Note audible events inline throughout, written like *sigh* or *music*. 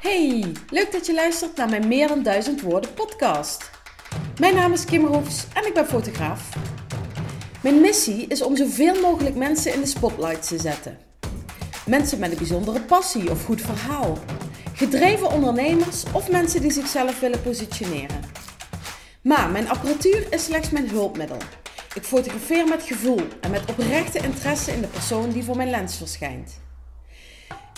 Hey, leuk dat je luistert naar mijn Meer dan Duizend Woorden podcast. Mijn naam is Kim Roefs en ik ben fotograaf. Mijn missie is om zoveel mogelijk mensen in de spotlight te zetten. Mensen met een bijzondere passie of goed verhaal. Gedreven ondernemers of mensen die zichzelf willen positioneren. Maar mijn apparatuur is slechts mijn hulpmiddel. Ik fotografeer met gevoel en met oprechte interesse in de persoon die voor mijn lens verschijnt.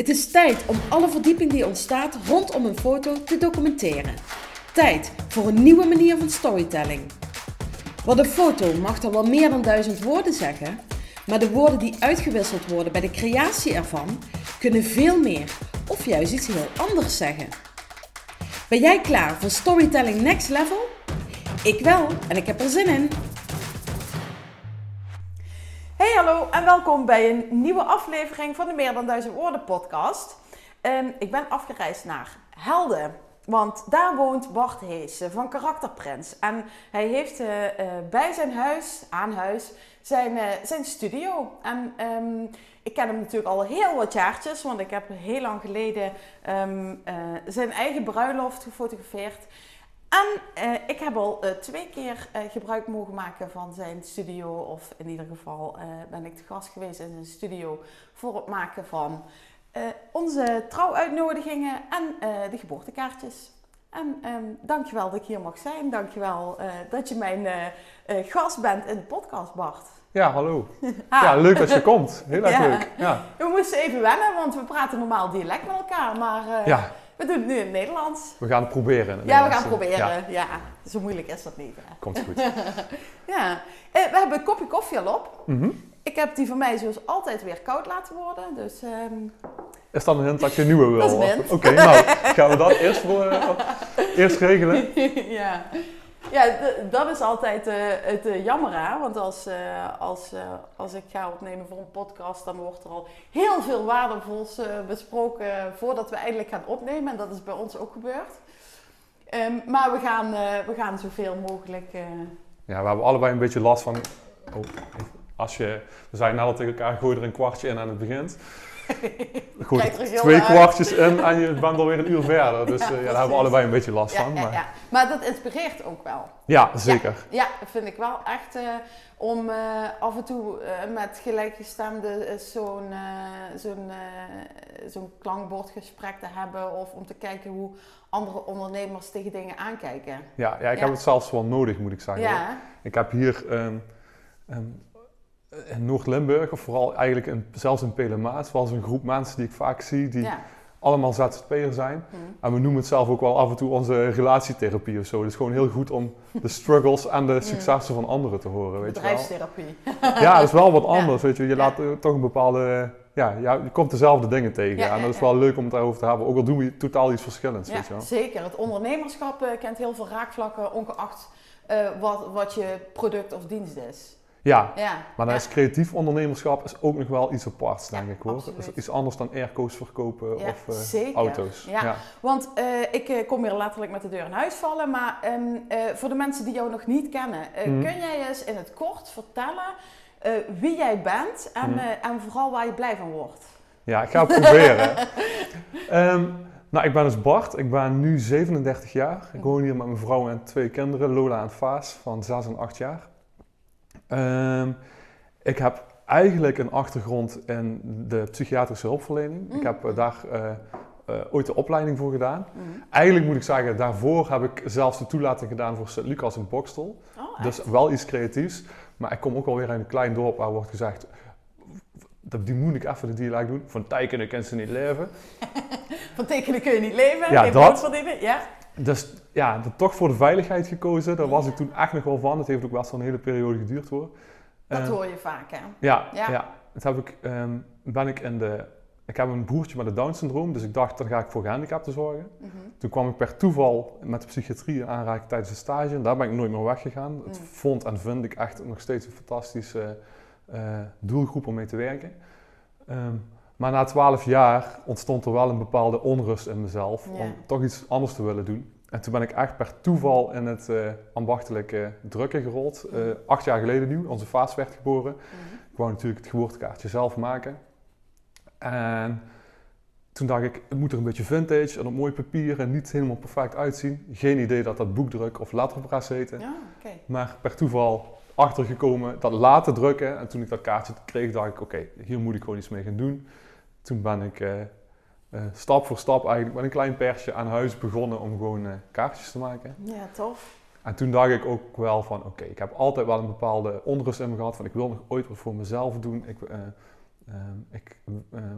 Het is tijd om alle verdieping die ontstaat rondom een foto te documenteren. Tijd voor een nieuwe manier van storytelling. Want een foto mag dan wel meer dan duizend woorden zeggen, maar de woorden die uitgewisseld worden bij de creatie ervan kunnen veel meer of juist iets heel anders zeggen. Ben jij klaar voor Storytelling Next Level? Ik wel en ik heb er zin in. Hey hallo en welkom bij een nieuwe aflevering van de Meer dan Duizend Woorden podcast. Um, ik ben afgereisd naar Helden, want daar woont Bart Hees van Karakterprins. En hij heeft uh, uh, bij zijn huis, aan huis, zijn, uh, zijn studio. En um, ik ken hem natuurlijk al heel wat jaartjes, want ik heb heel lang geleden um, zijn eigen bruiloft gefotografeerd. En uh, ik heb al uh, twee keer uh, gebruik mogen maken van zijn studio. Of in ieder geval ben ik te gast geweest in zijn studio voor het maken van onze trouwuitnodigingen en de geboortekaartjes. En um, dankjewel dat ik hier mag zijn. Dankjewel dat je mijn gast bent in de podcast, Bart. Ja, hallo. ah. *laughs* Ja, leuk dat je komt. Heel erg ja. leuk. Ja. We moesten even wennen, want we praten normaal dialect met elkaar. Maar ja. We doen het nu in het Nederlands. We gaan het proberen. Ja, we gaan het proberen. Ja. ja. zo moeilijk is dat niet. Hè? Komt goed. *laughs* ja. Eh, we hebben een kopje koffie al op. Mm -hmm. Ik heb die van mij zoals altijd weer koud laten worden. Dus, um... Is dat een hint dat je een nieuwe wil? Oké, okay, nou gaan we dat eerst, voor, uh, eerst regelen. *laughs* ja. Ja, dat is altijd uh, het uh, jammer. Want als, uh, als, als ik ga opnemen voor een podcast, dan wordt er al heel veel waardevols besproken voordat we eindelijk gaan opnemen. En dat is bij ons ook gebeurd. Um, maar we gaan, we gaan zoveel mogelijk. Ja, we hebben allebei een beetje last van. Oh, als je, we net al tegen elkaar: gooi er een kwartje in aan het begin. *laughs* Goed, twee kwartjes in *laughs* en je bent alweer een uur verder. Dus ja, ja, daar hebben we allebei een beetje last ja, van. Maar... Ja, ja. maar dat inspireert ook wel. Ja, zeker. Ja, dat vind ik wel echt uh, om uh, af en toe met gelijkgestemde zo'n zo'n zo'n klankbordgesprek te hebben. Of om te kijken hoe andere ondernemers tegen dingen aankijken. Ja, ja ik heb het zelfs wel nodig, moet ik zeggen. Ja. Ik heb hier... Um, um, Noord-Limburg, of vooral eigenlijk in, zelfs in Pelemaat, was een groep mensen die ik vaak zie, die ja. allemaal ZZP'er zijn. Hmm. En we noemen het zelf ook wel af en toe onze relatietherapie of zo. Het is gewoon heel goed om de struggles en de *laughs* successen van anderen te horen, weet je wel. Bedrijfstherapie. *laughs* Ja, dat is wel wat *laughs* anders, ja. weet je. Je laat uh, toch een bepaalde... Ja, je komt dezelfde dingen tegen. En dat is wel leuk om het daarover te hebben. Ook al doen we totaal iets verschillends, weet je wel. Zeker. Het ondernemerschap uh, kent heel veel raakvlakken, ongeacht uh, wat, wat je product of dienst is. Ja, ja, maar dan is creatief ondernemerschap is ook nog wel iets aparts, denk ik hoor. Absoluut. Is iets anders dan airco's verkopen of uh, zeker. auto's. Ja. Want uh, ik uh, kom hier letterlijk met de deur in huis vallen, maar um, voor de mensen die jou nog niet kennen, Mhm. kun jij eens in het kort vertellen wie jij bent en, Mhm. en vooral waar je blij van wordt? Ja, ik ga het proberen. um, *laughs* nou, ik ben dus Bart. Ik ben nu 37 jaar. Ik woon hier met mijn vrouw en twee kinderen, Lola en Faas, van 6 en 8 jaar. Um, ik heb eigenlijk een achtergrond in de psychiatrische hulpverlening. Mm. Ik heb uh, daar uh, uh, ooit de opleiding voor gedaan. Mm. Eigenlijk moet ik zeggen, daarvoor heb ik zelfs de toelating gedaan voor Sint-Lucas in Bokstel. Oh, dus wel iets creatiefs. Maar ik kom ook alweer uit een klein dorp waar wordt gezegd... Die moet ik even de dialect doen. Van tekenen kan ze niet leven. *laughs* van tekenen kun je niet leven. Ja, dat. Ja. Dus ja, de, toch voor de veiligheid gekozen. Daar was ik toen echt nog wel van. Het heeft ook best wel een hele periode geduurd hoor. Dat uh, hoor je vaak hè? Ja, Ja. ja. Dat heb ik, um, ben ik in de... Ik heb een broertje met een Down-syndroom, dus ik dacht, dan ga ik voor gehandicapten zorgen. Mhm. Toen kwam ik per toeval met de psychiatrie in aanraking tijdens de stage. En daar ben ik nooit meer weggegaan. Het Mm. vond en vind ik echt nog steeds een fantastische uh, doelgroep om mee te werken. Um, maar na twaalf jaar ontstond er wel een bepaalde onrust in mezelf Ja. om toch iets anders te willen doen. En toen ben ik echt per toeval in het uh, ambachtelijke drukken gerold. Uh, acht jaar geleden nu, onze vaas werd geboren. Mhm. Ik wou natuurlijk het geboortekaartje zelf maken. En toen dacht ik, het moet er een beetje vintage en op mooi papier en niet helemaal perfect uitzien. Geen idee dat dat boekdruk of letterpress heette. Ja, oké. Maar per toeval achtergekomen dat laten drukken. En toen ik dat kaartje kreeg, dacht ik, oké, hier moet ik gewoon iets mee gaan doen. Toen ben ik eh, eh, stap voor stap eigenlijk met een klein persje aan huis begonnen om gewoon eh, kaartjes te maken. Ja, tof. En toen dacht ik ook wel van, oké, ik heb altijd wel een bepaalde onrust in me gehad van ik wil nog ooit wat voor mezelf doen. Ik, ik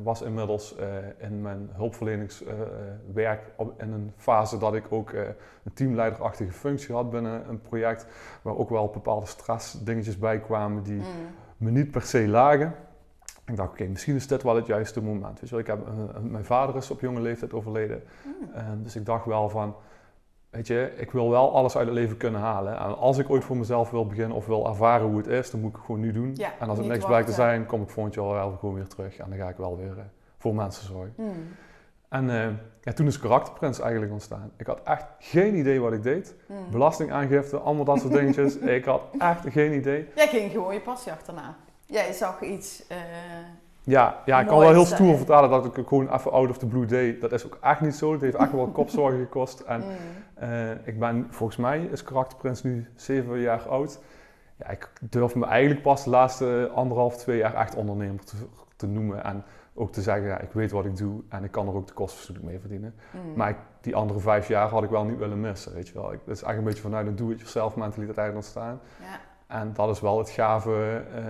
was inmiddels in mijn hulpverleningswerk in een fase dat ik ook een teamleiderachtige functie had binnen een project, waar ook wel bepaalde stressdingetjes bij kwamen die Mm. me niet per se lagen. Ik dacht, oké, misschien is dit wel het juiste moment. Weet je wel, ik heb, mijn vader is op jonge leeftijd overleden. Mm. Eh, dus ik dacht wel van, weet je, ik wil wel alles uit het leven kunnen halen. En als ik ooit voor mezelf wil beginnen of wil ervaren hoe het is, dan moet ik het gewoon nu doen. Ja, en als het niks blijkt te zijn, kom ik volgend jaar wel gewoon weer terug. En dan ga ik wel weer eh, voor mensen zorgen. Mm. En eh, ja, toen is Karakterprins eigenlijk ontstaan. Ik had echt geen idee wat ik deed. Mm. Belastingaangifte, allemaal dat soort dingetjes. *laughs* ik had echt geen idee. Jij ging gewoon je passie achterna. Jij zag iets. eh, Ja, ja ik kan wel heel stoer zijn. vertalen dat ik gewoon even out of the blue deed. Dat is ook echt niet zo. Het heeft echt wel *laughs* kopzorgen gekost. En mm. eh, ik ben, volgens mij is Karakterprins nu zeven jaar oud. Ja, ik durf me eigenlijk pas de laatste anderhalf, twee jaar echt ondernemer te, te noemen. En ook te zeggen, ja, ik weet wat ik doe en ik kan er ook de kosten mee verdienen. Mm. Maar ik- die andere vijf jaar had ik wel niet willen missen, weet je wel. Ik, dat is eigenlijk een beetje vanuit een do-it-yourself mentaliteit ontstaan. Ja. En dat is wel het gave, eh,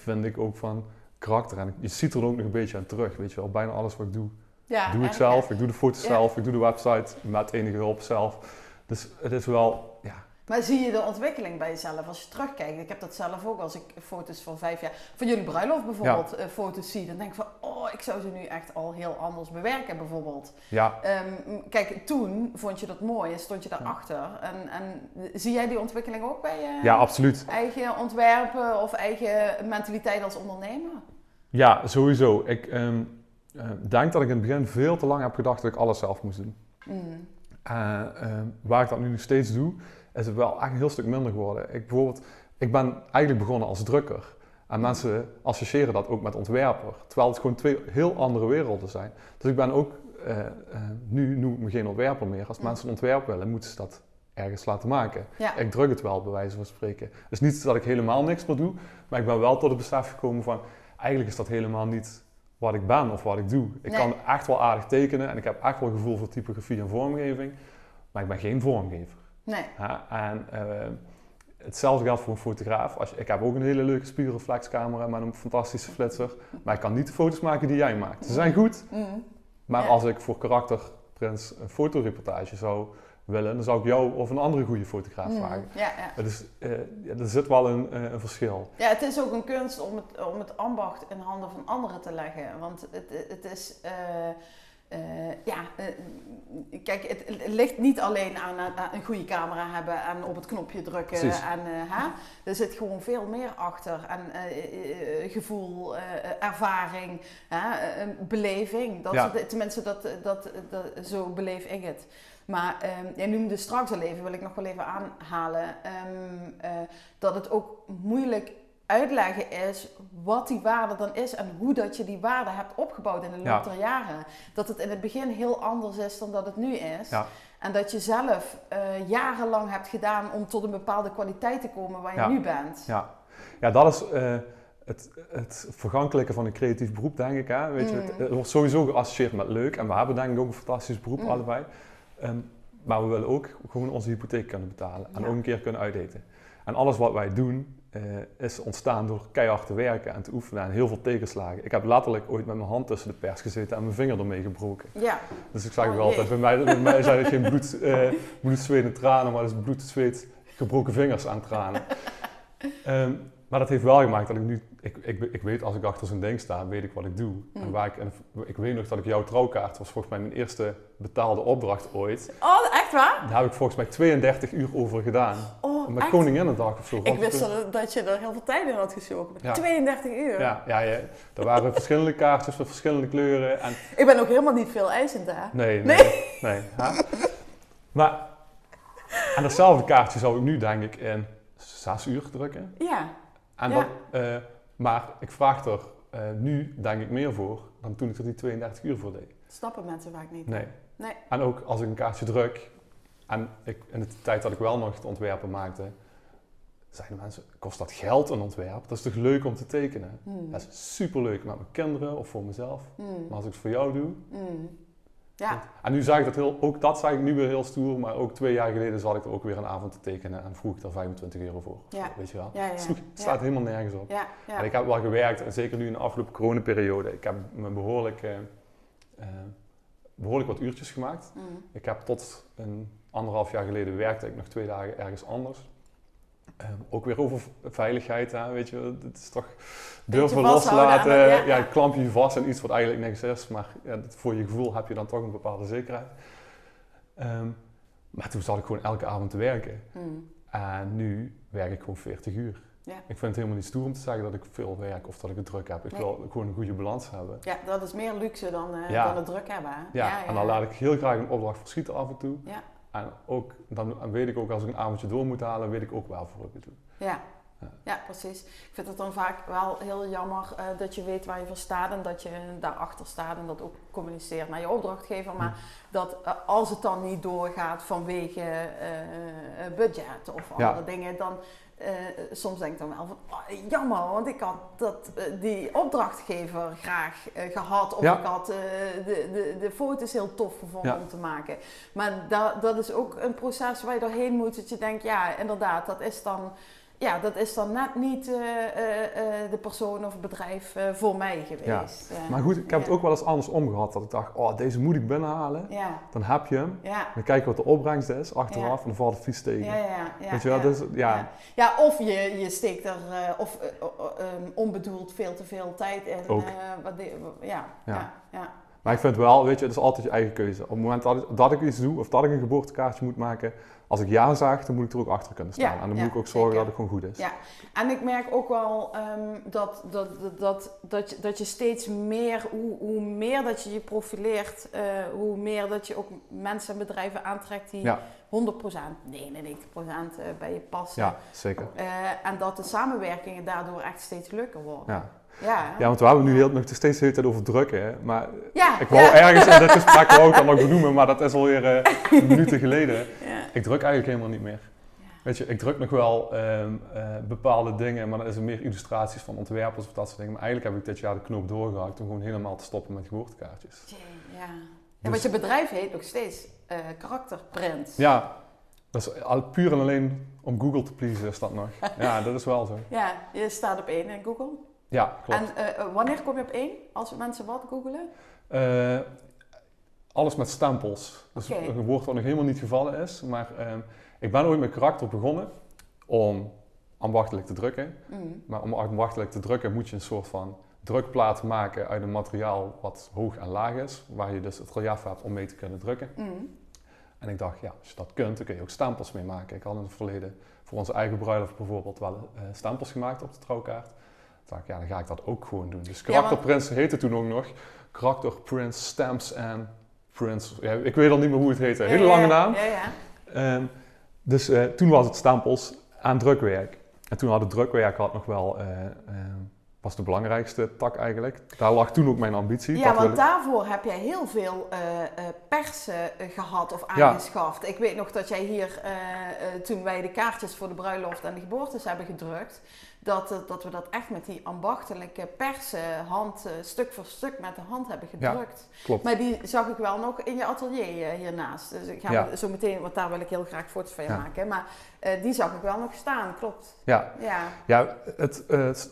vind ik ook van karakter. En je ziet er ook nog een beetje aan terug, weet je wel. Bijna alles wat ik doe, Ja, doe ik zelf. Ik doe de foto's zelf, ik doe de website met enige hulp zelf. Dus het is wel, Maar zie je de ontwikkeling bij jezelf als je terugkijkt? Ik heb dat zelf ook als ik foto's van vijf jaar, van jullie bruiloft bijvoorbeeld, eh, foto's zie. Dan denk ik van, oh, ik zou ze nu echt al heel anders bewerken bijvoorbeeld. ja, Ehm, kijk, toen vond je dat mooi en stond je daarachter. En, en zie jij die ontwikkeling ook bij je ja, absoluut. eigen ontwerpen of eigen mentaliteit als ondernemer? Ja, sowieso. Ik ehm, eh, denk dat ik in het begin veel te lang heb gedacht dat ik alles zelf moest doen. Mm. Eh, ehm, waar ik dat nu nog steeds doe, is het wel echt een heel stuk minder geworden. Ik, bijvoorbeeld, ik ben eigenlijk begonnen als drukker. En mensen associëren dat ook met ontwerper. Terwijl het gewoon twee heel andere werelden zijn. Dus ik ben ook, eh, nu noem ik me geen ontwerper meer. Als mensen een ontwerp willen, moeten ze dat ergens laten maken. Ja. Ik druk het wel, bij wijze van spreken. Dus niet dat ik helemaal niks meer doe, maar ik ben wel tot het besef gekomen van... Eigenlijk is dat helemaal niet wat ik ben of wat ik doe. Ik Nee. kan echt wel aardig tekenen en ik heb echt wel gevoel voor typografie en vormgeving. Maar ik ben geen vormgever. Nee. Ja, en eh, hetzelfde geldt voor een fotograaf. Als je, ik heb ook een hele leuke spiegelreflexcamera met een fantastische flitser. Maar ik kan niet de foto's maken die jij maakt. Ze zijn goed, Mm. maar Ja. als ik voor Karakterprins een fotoreportage zou willen, dan zou ik jou of een andere goede fotograaf Mm. vragen. Ja, ja. Dus ja, er zit wel een, eh, een verschil. Ja, het is ook een kunst om het, om het ambacht in handen van anderen te leggen. Want het, het is. Eh, ja, eh, kijk, het, het ligt niet alleen aan, aan een goede camera hebben en op het knopje drukken. Precies. En, eh, hè? Er zit gewoon veel meer achter. En gevoel, ervaring, beleving. Dat Ja. tenminste, dat, dat, dat, zo beleef ik het. Maar ehm jij noemde straks al even, wil ik nog wel even aanhalen, ehm, eh, dat het ook moeilijk uitleggen is wat die waarde dan is en hoe dat je die waarde hebt opgebouwd in de loop Ja. der jaren. Dat het in het begin heel anders is dan dat het nu is. Ja. En dat je zelf eh, jarenlang hebt gedaan om tot een bepaalde kwaliteit te komen waar je Ja. nu bent. Ja, ja dat is eh, het, het vergankelijke van een creatief beroep, denk ik. Hè? Weet je, Mm. het, het wordt sowieso geassocieerd met leuk. En we hebben denk ik ook een fantastisch beroep, Mm. allebei. Ehm, maar we willen ook gewoon onze hypotheek kunnen betalen. En ook een keer kunnen uiteten. En alles wat wij doen, eh, is ontstaan door keihard te werken en te oefenen en heel veel tegenslagen. Ik heb letterlijk ooit met mijn hand tussen de pers gezeten en mijn vinger ermee gebroken. Ja, Dus ik zeg Oh, wel altijd, bij mij, bij mij zijn het geen bloed, bloed, zweet en tranen, maar het is bloed, zweet, gebroken vingers aan tranen. *laughs* Ehm, maar dat heeft wel gemaakt dat ik nu, ik, ik, ik weet als ik achter zo'n ding sta, weet ik wat ik doe. En Mm. waar ik, en ik weet nog dat ik jouw trouwkaart was volgens mij mijn eerste betaalde opdracht ooit. oh, echt waar? Daar heb ik volgens mij 32 uur over gedaan. Oh, Met echt? Koninginnedag of zo. Ik wist dat, dat je er heel veel tijd in had gestoken. Ja. 32 uur. Ja, ja, ja, er waren *laughs* verschillende kaartjes met verschillende kleuren. En Ik ben ook helemaal niet veel eisend daar. Nee, nee, nee. Maar aan datzelfde kaartje zou ik nu denk ik in zes uur drukken. Ja. En Ja. dat, eh, maar ik vraag er eh, nu denk ik meer voor dan toen ik er die 32 uur voor deed. Snappen mensen vaak niet. Nee. Nee. En ook als ik een kaartje druk, en ik, in de tijd dat ik wel nog het ontwerpen maakte, zeiden mensen, kost dat geld een ontwerp? Dat is toch leuk om te tekenen? Hmm. Dat is superleuk met mijn kinderen of voor mezelf. Hmm. Maar als ik het voor jou doe... Hmm. Ja, En nu zag ik dat heel, ook dat zag ik nu weer heel stoer, maar ook twee jaar geleden zat ik er ook weer een avond te tekenen en vroeg ik er 25 euro voor. Ja. Weet je wel? ja, ja. *laughs* Het staat helemaal nergens op. En ik heb wel gewerkt, en zeker nu in de afgelopen coronaperiode, ik heb me behoorlijk, eh, eh, behoorlijk wat uurtjes gemaakt. Hmm. Ik heb tot een anderhalf jaar geleden werkte ik nog twee dagen ergens anders. Ehm, ook weer over veiligheid, hè, weet je, het is toch durven loslaten. aan ja. ja, klamp je vast aan iets wat eigenlijk niks is, maar ja, voor je gevoel heb je dan toch een bepaalde zekerheid. Ehm, maar toen zat ik gewoon elke avond te werken. Hmm. En nu werk ik gewoon 40 uur. Ja. Ik vind het helemaal niet stoer om te zeggen dat ik veel werk of dat ik het druk heb. Ik Nee. wil gewoon een goede balans hebben. Ja, dat is meer luxe dan, Ja. dan het druk hebben. Ja, en dan laat ik heel graag een opdracht verschieten af en toe. En ook, dan weet ik ook als ik een avondje door moet halen, weet ik ook wel voor ik het doe. Ja. Ja. ja, precies. Ik vind het dan vaak wel heel jammer eh, dat je weet waar je voor staat en dat je daarachter staat en dat ook communiceert naar je opdrachtgever. Maar dat eh, als het dan niet doorgaat vanwege eh, budget of Ja. andere dingen, dan eh, soms denk ik dan wel van oh, jammer, want ik had dat, eh, die opdrachtgever graag eh, gehad of Ja. ik had de, de, de foto's heel tof gevonden Ja. om te maken. Maar da, dat is ook een proces waar je doorheen moet. Dat je denkt, ja, inderdaad, dat is dan, ja, dat is dan net niet eh, eh, eh, de persoon of het bedrijf voor mij geweest. Eh, Maar goed, ik heb het ja. ook wel eens andersom gehad. Dat ik dacht, oh, deze moet ik binnenhalen. Ja, Dan heb je hem. ja. Dan kijk je wat de opbrengst is achteraf Ja. en dan valt het vies tegen. Ja, ja, ja, Weet je wel, ja. dus, ja. Ja. Ja, of je, je steekt er of, eh, eh, eh, onbedoeld veel te veel tijd in. Ook. wat de- ja, ja. Ja. Ja, Maar ik vind wel, weet je, het is altijd je eigen keuze. Op het moment dat ik, dat ik iets doe of dat ik een geboortekaartje moet maken, als ik ja zeg, dan moet ik er ook achter kunnen staan. Ja, en dan ja, moet ik ook zorgen zeker. dat het gewoon goed is. Ja. En ik merk ook wel ehm, dat, dat, dat, dat, dat, je, dat je steeds meer, hoe, hoe meer dat je je profileert, eh, hoe meer dat je ook mensen en bedrijven aantrekt die Ja. 100%, 99% eh, bij je passen. Ja, zeker. Eh, en dat de samenwerkingen daardoor echt steeds leuker worden. Ja. Ja, ja, want we hebben nu heel, nog steeds de hele tijd over drukken. Hè? Maar ja, ik wou ja. ergens in dit gesprek *laughs* wou ik dat nog benoemen, maar dat is alweer eh minuten geleden. Ja. Ik druk eigenlijk helemaal niet meer. Weet je, ik druk nog wel ehm, eh, bepaalde dingen, maar dan is er meer illustraties van ontwerpers of dat soort dingen. Maar eigenlijk heb ik dit jaar de knoop doorgehakt om gewoon helemaal te stoppen met geboortekaartjes. Jee, Ja. ja, Dus- want je bedrijf heet nog steeds eh karakterprint. Ja, dat is al puur en alleen om Google te pleasen is dat nog. *laughs* Ja, dat is wel zo. Ja, je staat op één in Google. Ja, klopt. En eh, eh, wanneer kom je op één? Als mensen wat googelen? Eh, alles met stempels. Dus Oké. een woord wat nog helemaal niet gevallen is. Maar ehm, ik ben ooit met karakter begonnen om ambachtelijk te drukken. Mm. Maar om ambachtelijk te drukken moet je een soort van drukplaat maken uit een materiaal wat hoog en laag is. Waar je dus het relief hebt om mee te kunnen drukken. Mm. En ik dacht, ja, als je dat kunt, dan kun je ook stempels mee maken. Ik had in het verleden voor onze eigen bruiloft bijvoorbeeld wel stempels gemaakt op de trouwkaart. Dacht ik, ja, dan ga ik dat ook gewoon doen. Dus Ja, karakterprints heette toen ook nog. Karakter Prints, Stamps en Prints. Ja, ik weet al niet meer hoe het heette. Hele Ja, lange ja, naam. Ja, ja. Ehm, dus eh, toen was het stempels aan drukwerk. En toen had het drukwerk had nog wel, eh, ehm, was de belangrijkste tak eigenlijk. Daar lag toen ook mijn ambitie. Ja, want daarvoor heb jij heel veel eh, eh, persen eh, gehad of Ja. aangeschaft. Ik weet nog dat jij hier, toen wij de kaartjes voor de bruiloft en de geboortes hebben gedrukt, dat, dat we dat echt met die ambachtelijke persen, hand, stuk voor stuk met de hand hebben Ja. gedrukt. Klopt. Maar die zag ik wel nog in je atelier hiernaast. Dus ik ga Ja. zo meteen, want daar wil ik heel graag foto's van je maken. Maar die zag ik wel nog staan, klopt. Ja, Ja, Ja, het, het,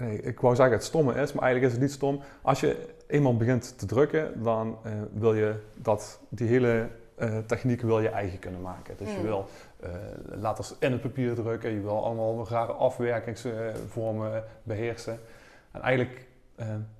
nee, ik wou zeggen het stomme is, maar eigenlijk is het niet stom. Als je eenmaal begint te drukken, dan eh, wil je dat, die hele eh, techniek wil je eigen kunnen maken. Dus je Mm. wil eh letters in het papier drukken, je wil allemaal rare afwerkingsvormen beheersen. En eigenlijk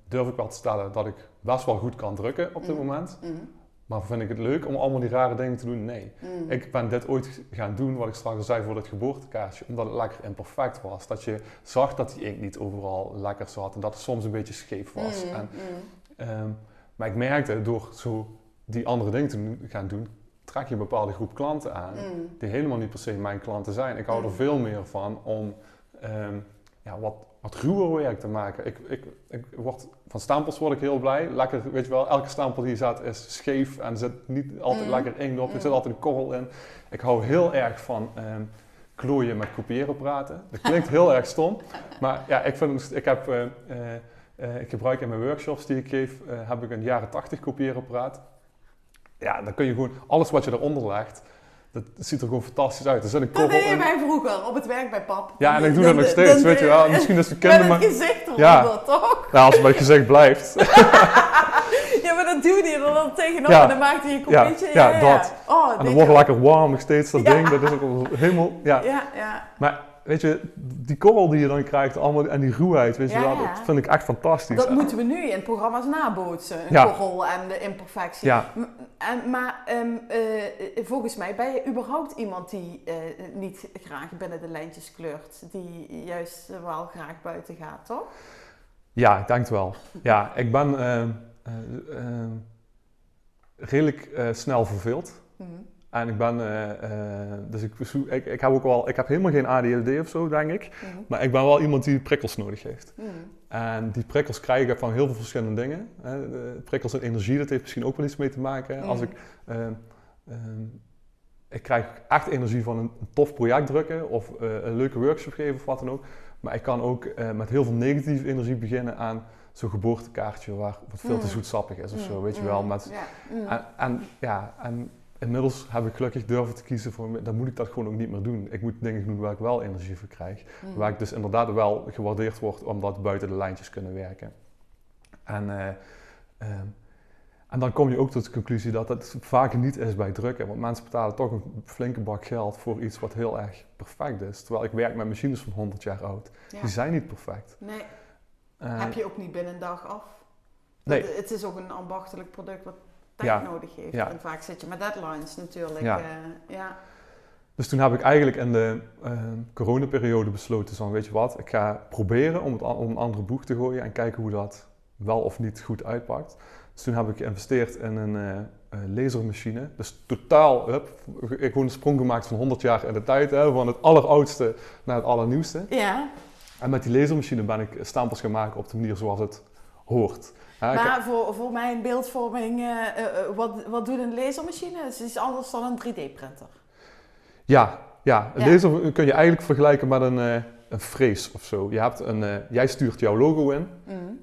durf ik wel te stellen dat ik best wel goed kan drukken op dit Mm. moment. Mm, Maar vind ik het leuk om allemaal die rare dingen te doen? Nee. mm. Ik ben dit ooit gaan doen, wat ik straks al zei voor het geboortekaartje, omdat het lekker imperfect was. Dat je zag dat die inkt niet overal lekker zat en dat het soms een beetje scheef was. Mm, En, mm. ehm, maar ik merkte door zo die andere dingen te gaan doen, trek je een bepaalde groep klanten aan Mm. die helemaal niet per se mijn klanten zijn. Ik hou er veel meer van om ehm, ja, wat wat ruwer werk te maken. Ik, ik, ik word, van stapels word ik heel blij. Lekker, weet je wel, elke stapel die zat is scheef en er zit niet altijd Mm. lekker inkt op. Er Mm. zit altijd een korrel in. Ik hou heel erg van ehm klooien met kopiëren praten. Dat klinkt heel erg stom, maar ja, ik, vind, ik, heb, eh, eh, eh, ik gebruik in mijn workshops die ik geef, heb ik een jaren 80 kopieerapparaat. Ja, dan kun je gewoon, alles wat je eronder legt, dat ziet er gewoon fantastisch uit. Er zit een Dat deed je mij vroeger op het werk bij pap. Ja, en ik doe dat nog steeds, dan- weet je wel. Misschien is de Met kinderen het maar... gezicht eronder, Ja. toch? Ja, als het bij het gezicht blijft. *laughs* Ja, maar dat duwde je er dan tegenop Ja. en dan maakte je een Ja, kopietje. ja, dat. Oh, En dan wordt lekker warm nog steeds, dat Ja. ding. Dat is ook helemaal... Ja. Ja, ja. Maar weet je, die korrel die je dan krijgt allemaal, en die ruwheid, weet je Ja, wel, ja. dat vind ik echt fantastisch. Dat moeten we nu in programma's nabootsen. Een Ja. korrel en de imperfectie. En, maar ehm, eh, eh, volgens mij ben je überhaupt iemand die eh, niet graag binnen de lijntjes kleurt. Die juist wel graag buiten gaat, toch? ja, ik denk het wel. Ja, ik ben ehm, eh, ehm, redelijk snel verveeld. Mhm. En ik ben, eh, eh, dus ik, ik, ik heb ook wel, ik heb helemaal geen ADHD of zo, denk ik. Mhm. Maar ik ben wel iemand die prikkels nodig heeft. Mhm. En die prikkels krijg ik van heel veel verschillende dingen. Prikkels en energie, dat heeft misschien ook wel iets mee te maken. Als Mhm. ik, ehm, ehm, ik krijg echt energie van een, tof project drukken of eh, een leuke workshop geven of wat dan ook. Maar ik kan ook eh, met heel veel negatieve energie beginnen aan zo'n geboortekaartje waar wat veel te zoetsappig is of zo, weet je wel. Met, en, en, ja, en inmiddels heb ik gelukkig durven te kiezen voor, dan moet ik dat gewoon ook niet meer doen. Ik moet dingen doen waar ik wel energie voor krijg. Mhm. Waar ik dus inderdaad wel gewaardeerd word omdat buiten de lijntjes kunnen werken. En, eh, ehm, en dan kom je ook tot de conclusie dat het vaak niet is bij drukken. Want mensen betalen toch een flinke bak geld voor iets wat heel erg perfect is. Terwijl ik werk met machines van 100 jaar oud. Ja. Die zijn niet perfect. Nee, En- heb je ook niet binnen een dag af. Nee. Het, het is ook een ambachtelijk product wat tijd Ja. nodig heeft. Ja. En vaak zit je met deadlines natuurlijk. Eh, ja. Dus toen heb ik eigenlijk in de eh, coronaperiode besloten van weet je wat, ik ga proberen om, het, om een andere boeg te gooien en kijken hoe dat wel of niet goed uitpakt. Dus toen heb ik geïnvesteerd in een eh, lasermachine. Dus totaal, hup, ik heb gewoon een sprong gemaakt van 100 jaar in de tijd, hè, van het alleroudste naar het allernieuwste. ja. En met die lasermachine ben ik stempels gaan maken op de manier zoals het hoort. Ja, ik heb- Maar voor, voor mijn beeldvorming, eh, eh, eh, wat, wat doet een lasermachine? Het is anders dan een 3D-printer. Ja, ja. Een Ja. laser kun je eigenlijk vergelijken met een, een frees of zo. Je hebt een, jij stuurt jouw logo in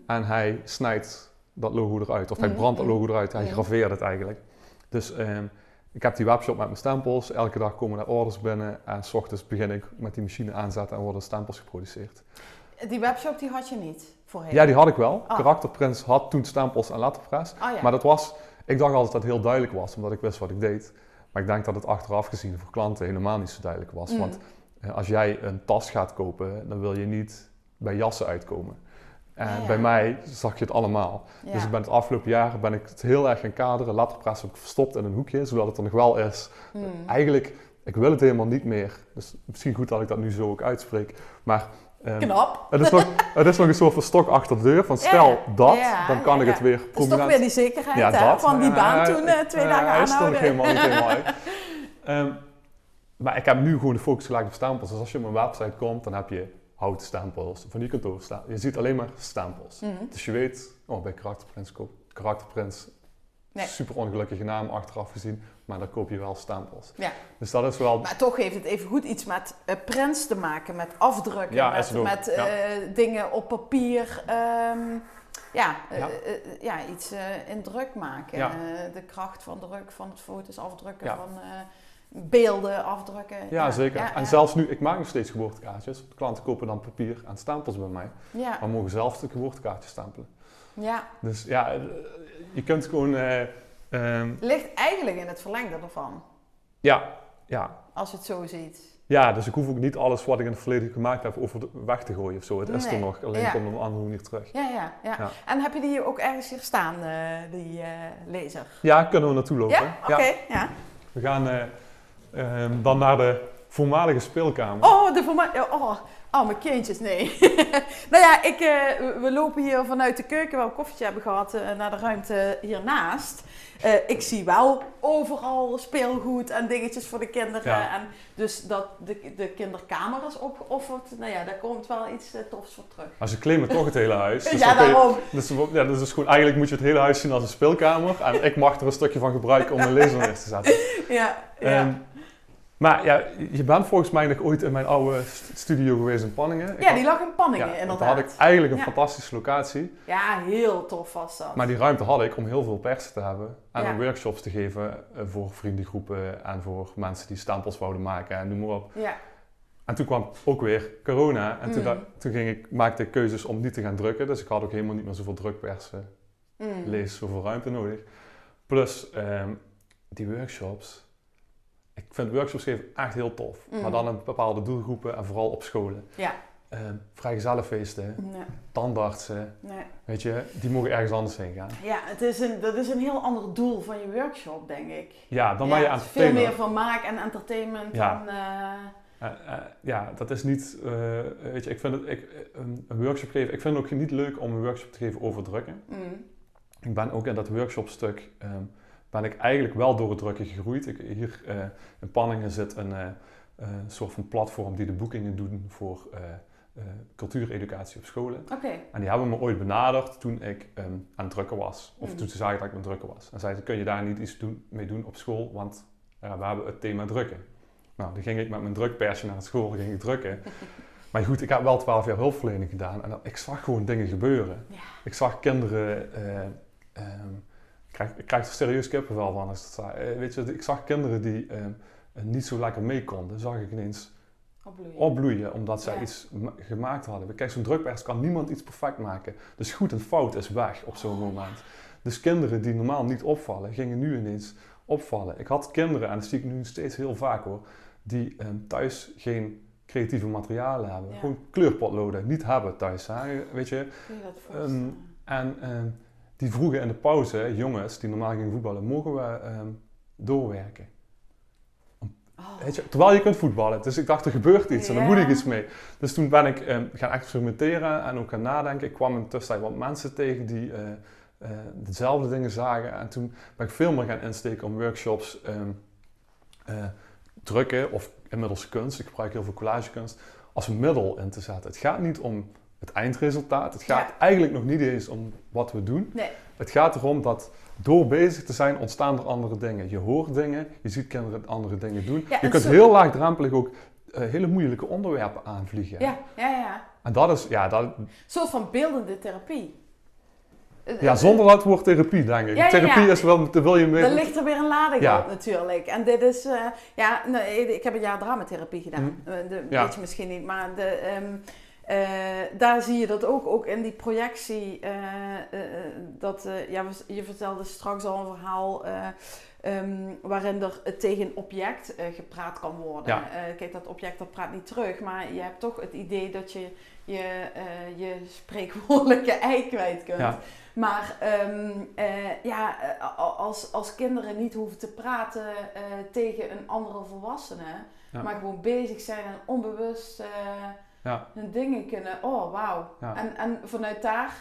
en hij snijdt dat logo eruit. Of hij Mhm, brandt dat mhm. logo eruit. Hij Mhm. graveert het eigenlijk. Dus ehm, ik heb die webshop met mijn stempels. Elke dag komen er orders binnen. En s ochtends begin ik met die machine aanzetten en worden stempels geproduceerd. Die webshop die had je niet voorheen? Ja, die had ik wel. Ah. Karakterprints had toen stempels en letterpress. Ah, ja. Maar dat was, ik dacht altijd dat het heel duidelijk was, omdat ik wist wat ik deed. Maar ik denk dat het achteraf gezien voor klanten helemaal niet zo duidelijk was. Mm. Want eh, als jij een tas gaat kopen, dan wil je niet bij jassen uitkomen. En ja. bij mij zag je het allemaal. Ja. Dus ik ben het afgelopen jaren ben ik het heel erg gaan kaderen. Letterpress heb ik verstopt in een hoekje, zodat het er nog wel is. Hmm. Eigenlijk, ik wil het helemaal niet meer. Dus misschien goed dat ik dat nu zo ook uitspreek. Maar ehm, Knap. het, is nog, het is nog een soort van stok achter de deur. Van stel Ja, dat, ja, dan kan ja, ik het weer Dat is prominent... toch weer die zekerheid hè, van die baan ja, toen eh, twee ja, dagen aanhouden. helemaal niet helemaal uit. *laughs* Ehm, maar ik heb nu gewoon de focus gelegd op stempels. Dus als je op mijn website komt, dan heb je houten stempels van die kantoorstempels. Je ziet alleen maar stempels. Mhm. Dus je weet, oh, bij Karakterprints koop Karakterprints, Nee. super ongelukkige naam achteraf gezien, maar dan koop je wel stempels. Ja. Dus dat is wel... Maar toch heeft het even goed iets met eh prints te maken, met afdrukken, Ja, met, ja. eh, dingen op papier. ehm, ja, Ja. eh, iets in druk maken. Ja. De kracht van druk, van het foto's afdrukken, van beelden afdrukken. Ja, zeker. En zelfs nu, ik maak nog steeds geboortekaartjes. De klanten kopen dan papier en stempels bij mij. Ja, Maar mogen zelf de geboortekaartjes stempelen. ja. Dus ja, je kunt gewoon... ehm, ligt eigenlijk in het verlengde ervan, ja, ja, als je het zo ziet. Ja, dus ik hoef ook niet alles wat ik in het verleden gemaakt heb over de, weg te gooien of zo. Het is er nog, alleen ja. komt op een andere manier terug. Ja, ja, ja. Ja. En heb je die ook ergens hier staan, eh, die eh laser? Ja, kunnen we naartoe lopen. Ja? Oké, ja. We gaan eh, ehm, dan naar de voormalige speelkamer. Oh, de forma- Oh, arme kindjes, nee. *laughs* nou ja, ik, eh, we- lopen hier vanuit de keuken, waar we een koffietje hebben gehad, eh, naar de ruimte hiernaast. Eh, ik zie wel overal speelgoed en dingetjes voor de kinderen. Ja. En dus dat de, de kinderkamer is opgeofferd. Nou ja, daar komt wel iets tofs voor terug. Maar ze claimen toch het hele huis. *laughs* Dus ja, kun je- daarom. Dus, ja, dus is gewoon, eigenlijk moet je het hele huis zien als een speelkamer. En ik mag er een stukje van gebruiken om mijn laser neer te zetten. *laughs* Ja, ja. Ehm, maar ja, je bent volgens mij nog ooit in mijn oude st- studio geweest in Panningen. Ik ja, die lag in Panningen ja, inderdaad. Daar had ik eigenlijk een Ja. fantastische locatie. Ja, heel tof was dat. Maar die ruimte had ik om heel veel persen te hebben. En Ja. workshops te geven eh, voor vriendengroepen en voor mensen die stempels wouden maken en noem maar op. Ja, En toen kwam ook weer corona. En toen, Mm. toen ging ik, maakte ik keuzes om niet te gaan drukken. Dus ik had ook helemaal niet meer zoveel drukpersen, mm. lees, zoveel ruimte nodig. Plus ehm, die workshops. Ik vind workshops geven echt heel tof. Mm. Maar dan in bepaalde doelgroepen en vooral op scholen. Ja. Ehm vrijgezellenfeesten, Nee, tandartsen, nee. weet je, die mogen ergens anders heen gaan. Ja, het is een, dat is een heel ander doel van je workshop, denk ik. Ja, dan ja, ben je aan veel meer vermaak en entertainment Ja. dan... eh, ja, dat is niet, weet je, ik vind het, ik, een, een workshop geven, ik vind ben ik eigenlijk wel door het drukken gegroeid. Ik, hier eh, in Panningen zit een eh, een soort van platform die de boekingen doen voor eh, eh, cultuureducatie op scholen. Oké, En die hebben me ooit benaderd toen ik ehm, aan het drukken was. Of Mm. toen ze zagen dat ik aan het drukken was. En zeiden ze, kun je daar niet iets doen, mee doen op school? Want we hebben het thema drukken. Nou, dan ging ik met mijn drukpersje naar school, ging ik drukken. *laughs* Maar goed, ik heb wel 12 jaar hulpverlening gedaan en ik zag gewoon dingen gebeuren. Ja. Ik zag kinderen, eh, ehm, krijg, ik krijg er serieus kippenvel van als ik dat. Eh, weet je, ik zag kinderen die ehm, eh, niet zo lekker mee konden, zag ik ineens opbloeien. opbloeien omdat zij Ja. iets ma- gemaakt hadden. Kijk, zo'n drukpers kan niemand iets perfect maken. Dus goed en fout is weg op zo'n moment. Dus kinderen die normaal niet opvallen, gingen nu ineens opvallen. Ik had kinderen, en dat zie ik nu steeds heel vaak hoor, die ehm, thuis geen creatieve materialen hebben. Ja. Gewoon kleurpotloden niet hebben thuis. Hè? Weet je? Dat voorstellen? En ehm, die vroegen in de pauze, jongens die normaal gingen voetballen, mogen we ehm, doorwerken? Oh. Weet je, terwijl je kunt voetballen. Dus ik dacht, er gebeurt iets en daar moet ik iets mee. Dus toen ben ik ehm, gaan experimenteren en ook gaan nadenken. Ik kwam in de tussentijd wat mensen tegen die eh, dezelfde dingen zagen. En toen ben ik veel meer gaan insteken om workshops ehm, eh, drukken of inmiddels kunst. Ik gebruik heel veel collagekunst als een middel in te zetten. Het gaat niet om het eindresultaat. Het gaat Ja. eigenlijk nog niet eens om wat we doen. Nee. Het gaat erom dat door bezig te zijn ontstaan er andere dingen. Je hoort dingen, je ziet kinderen andere dingen doen. Ja, je kunt zo- heel laagdrempelig ook eh, hele moeilijke onderwerpen aanvliegen. Ja, ja, ja. En dat is, ja, dat, Een soort van beeldende therapie. Eh, ja, eh, zonder dat woord therapie, denk ik. Ja, ja, therapie ja. is wel, wil je mee... Dan ligt er weer een lading op natuurlijk. En dit is, ja, nee, ik heb een jaar dramatherapie gedaan. Eh, de, Ja. Weet je misschien niet, maar de, ehm, eh, daar zie je dat ook, ook in die projectie. eh, eh, eh, dat, eh, ja, je vertelde straks al een verhaal eh, ehm, waarin er tegen een object eh, gepraat kan worden. Ja. Eh, kijk, dat object dat praat niet terug, maar je hebt toch het idee dat je je, eh, je spreekwoordelijke *laughs* ei kwijt kunt. Ja. Maar ehm, eh, ja, eh, als, als kinderen niet hoeven te praten eh, tegen een andere volwassene, Ja. maar gewoon bezig zijn en onbewust eh, Ja. hun dingen kunnen. Oh, wauw. Ja. En, en vanuit daar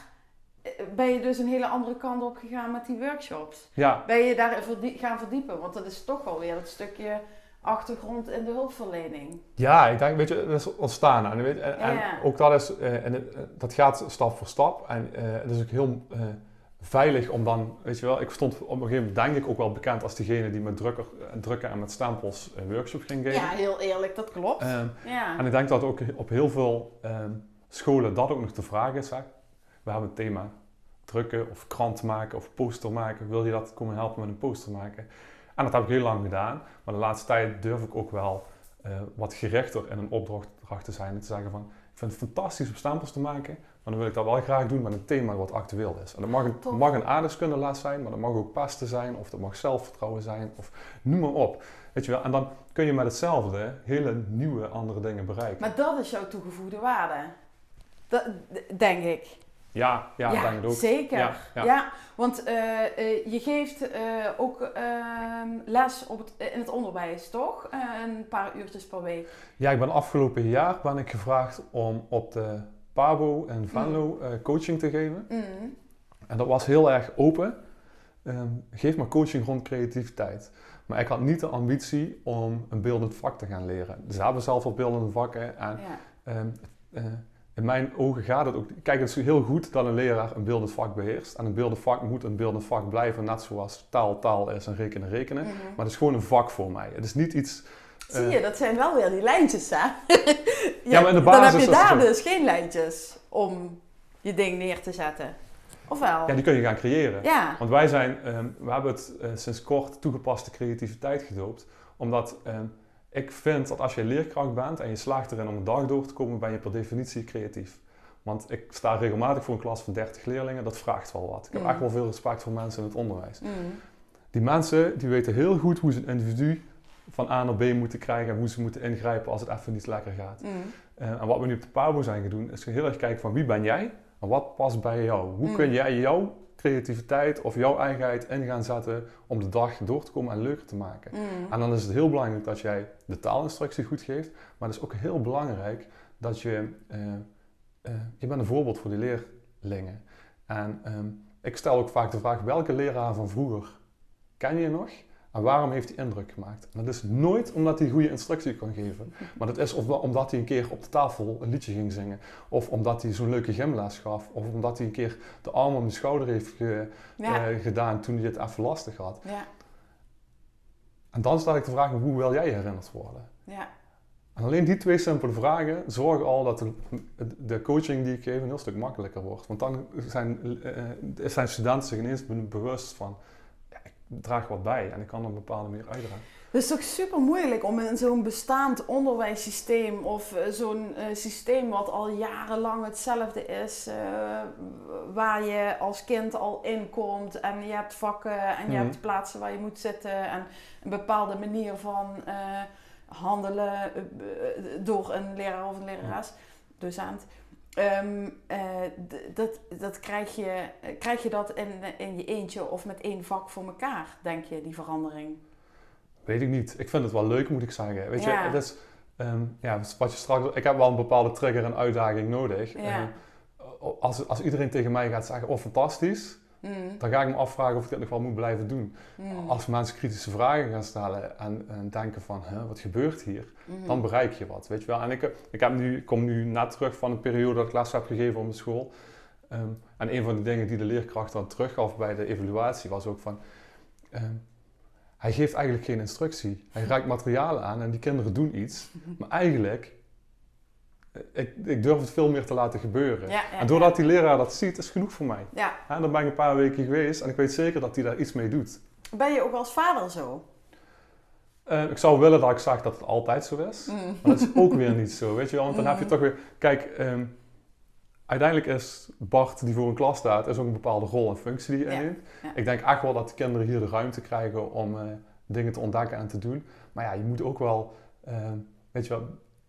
eh, ben je dus een hele andere kant op gegaan met die workshops. Ja, Ben je daar verdie- gaan verdiepen? Want dat is toch wel weer het stukje achtergrond in de hulpverlening. ja, ik denk, weet je, dat is ontstaan. En, weet, en, Ja. ook dat is, eh, en eh, dat gaat stap voor stap. En het is ook heel veilig om dan, weet je wel, ik stond op een gegeven moment denk ik ook wel bekend als degene die met drukker, eh, drukken en met stempels een workshop ging geven. Ja, heel eerlijk, dat klopt. Ehm, ja. En ik denk dat ook op heel veel ehm, scholen dat ook nog de vraag is. Hè? We hebben een thema drukken of krant maken of poster maken. Wil je dat komen helpen met een poster maken? En dat heb ik heel lang gedaan. Maar de laatste tijd durf ik ook wel eh, wat gerichter in een opdracht te zijn. En te zeggen van, ik vind het fantastisch om stempels te maken. Maar dan wil ik dat wel graag doen met een thema wat actueel is. En dat mag een, mag een zijn, maar dat mag ook pesten zijn. Of dat mag zelfvertrouwen zijn. Of noem maar op. Weet je wel? En dan kun je met hetzelfde hele nieuwe andere dingen bereiken. Maar dat is jouw toegevoegde waarde. Dat, denk ik. Ja, ja, Ja, denk ik ook. zeker. Ja, Ja, ja. want eh, eh, je geeft eh, ook ehm, les op het, in het onderwijs, toch? Een paar uurtjes per week. Ja, ik ben afgelopen jaar ben ik gevraagd om op de Pabo en Venlo eh, coaching te geven. Mm. En dat was heel erg open. Ehm, geef maar coaching rond creativiteit. Maar ik had niet de ambitie om een beeldend vak te gaan leren. Ze hebben zelf al beeldende vakken. En Ja. ehm, eh, in mijn ogen gaat het ook. Kijk, het is heel goed dat een leraar een beeldend vak beheerst. En een beeldend vak moet een beeldend vak blijven, net zoals taal taal is en rekenen rekenen. Mhm. Maar het is gewoon een vak voor mij. Het is niet iets. Zie eh, je, dat zijn wel weer die lijntjes, hè? *laughs* Ja, maar in de Dan heb basis je daar dus geen lijntjes om je ding neer te zetten. Of wel? Ja, die kun je gaan creëren. Ja. Want wij zijn, ehm, we hebben het eh, sinds kort toegepaste creativiteit gedoopt. Omdat ehm, ik vind dat als je leerkracht bent en je slaagt erin om een dag door te komen, ben je per definitie creatief. Want ik sta regelmatig voor een klas van 30 leerlingen, dat vraagt wel wat. Ik heb Mm. echt wel veel respect voor mensen in het onderwijs. Mm. Die mensen die weten heel goed hoe ze een individu van A naar B moeten krijgen en hoe ze moeten ingrijpen als het even niet lekker gaat. Mm. Eh, en wat we nu op de Pabo zijn gaan doen, is heel erg kijken van wie ben jij en wat past bij jou. Hoe Mm. kun jij jouw creativiteit of jouw eigenheid in gaan zetten om de dag door te komen en leuker te maken. Mm. En dan is het heel belangrijk dat jij de taalinstructie goed geeft, maar het is ook heel belangrijk dat je, eh, eh, je bent een voorbeeld voor die leerlingen. En ehm, ik stel ook vaak de vraag, welke leraar van vroeger ken je nog? En waarom heeft hij indruk gemaakt? En dat is nooit omdat hij goede instructie kan geven. Maar dat is omdat hij een keer op de tafel een liedje ging zingen. Of omdat hij zo'n leuke gymles gaf. Of omdat hij een keer de arm om de schouder heeft ge- Ja. eh, gedaan toen hij het even lastig had. ja. En dan stel ik de vraag, hoe wil jij herinnerd worden? Ja. En alleen die twee simpele vragen zorgen al dat de, de coaching die ik geef een heel stuk makkelijker wordt. Want dan zijn, eh, zijn studenten zich ineens be- bewust van, draag wat bij en ik kan op een bepaalde manier uitdragen. Het is toch super moeilijk om in zo'n bestaand onderwijssysteem of eh, zo'n eh, systeem wat al jarenlang hetzelfde is, eh, waar je als kind al in komt en je hebt vakken en je Mhm. hebt plaatsen waar je moet zitten en een bepaalde manier van handelen door een leraar of een lerares, docent. Eh, d- dat, dat krijg, je, eh, krijg je dat in, in je eentje of met één vak voor elkaar, denk je, die verandering? Weet ik niet. Ik vind het wel leuk, moet ik zeggen. Weet Ja. je, het is, ehm, ja, wat je straks, ik heb wel een bepaalde trigger en uitdaging nodig. Ja. Ehm, als, als iedereen tegen mij gaat zeggen, oh fantastisch, Mm, dan ga ik me afvragen of ik dit nog wel moet blijven doen. mm, Als mensen kritische vragen gaan stellen en, en denken van, hè, wat gebeurt hier? mm. Dan bereik je wat, weet je wel. En ik, ik, heb nu, kom nu net terug van een periode dat ik les heb gegeven op de school. Ehm, en een van de dingen die de leerkracht dan teruggaf bij de evaluatie was ook van... ehm, hij geeft eigenlijk geen instructie. Hij *laughs* reikt materialen aan en die kinderen doen iets. Maar eigenlijk, ik, ik durf het veel meer te laten gebeuren. Ja, ja, En doordat die leraar dat ziet, is genoeg voor mij. ja. En dan ben ik een paar weken geweest en ik weet zeker dat hij daar iets mee doet. Ben je ook als vader zo? Eh, ik zou willen dat ik zag dat het altijd zo is. Mm. Maar dat is ook weer niet zo, weet je wel. Want dan heb je Mhm. toch weer... Kijk, ehm, uiteindelijk is Bart die voor een klas staat, is ook een bepaalde rol en functie die ja. Ik denk echt wel dat de kinderen hier de ruimte krijgen om eh, dingen te ontdekken en te doen. Maar ja, je moet ook wel... ehm, weet je wel,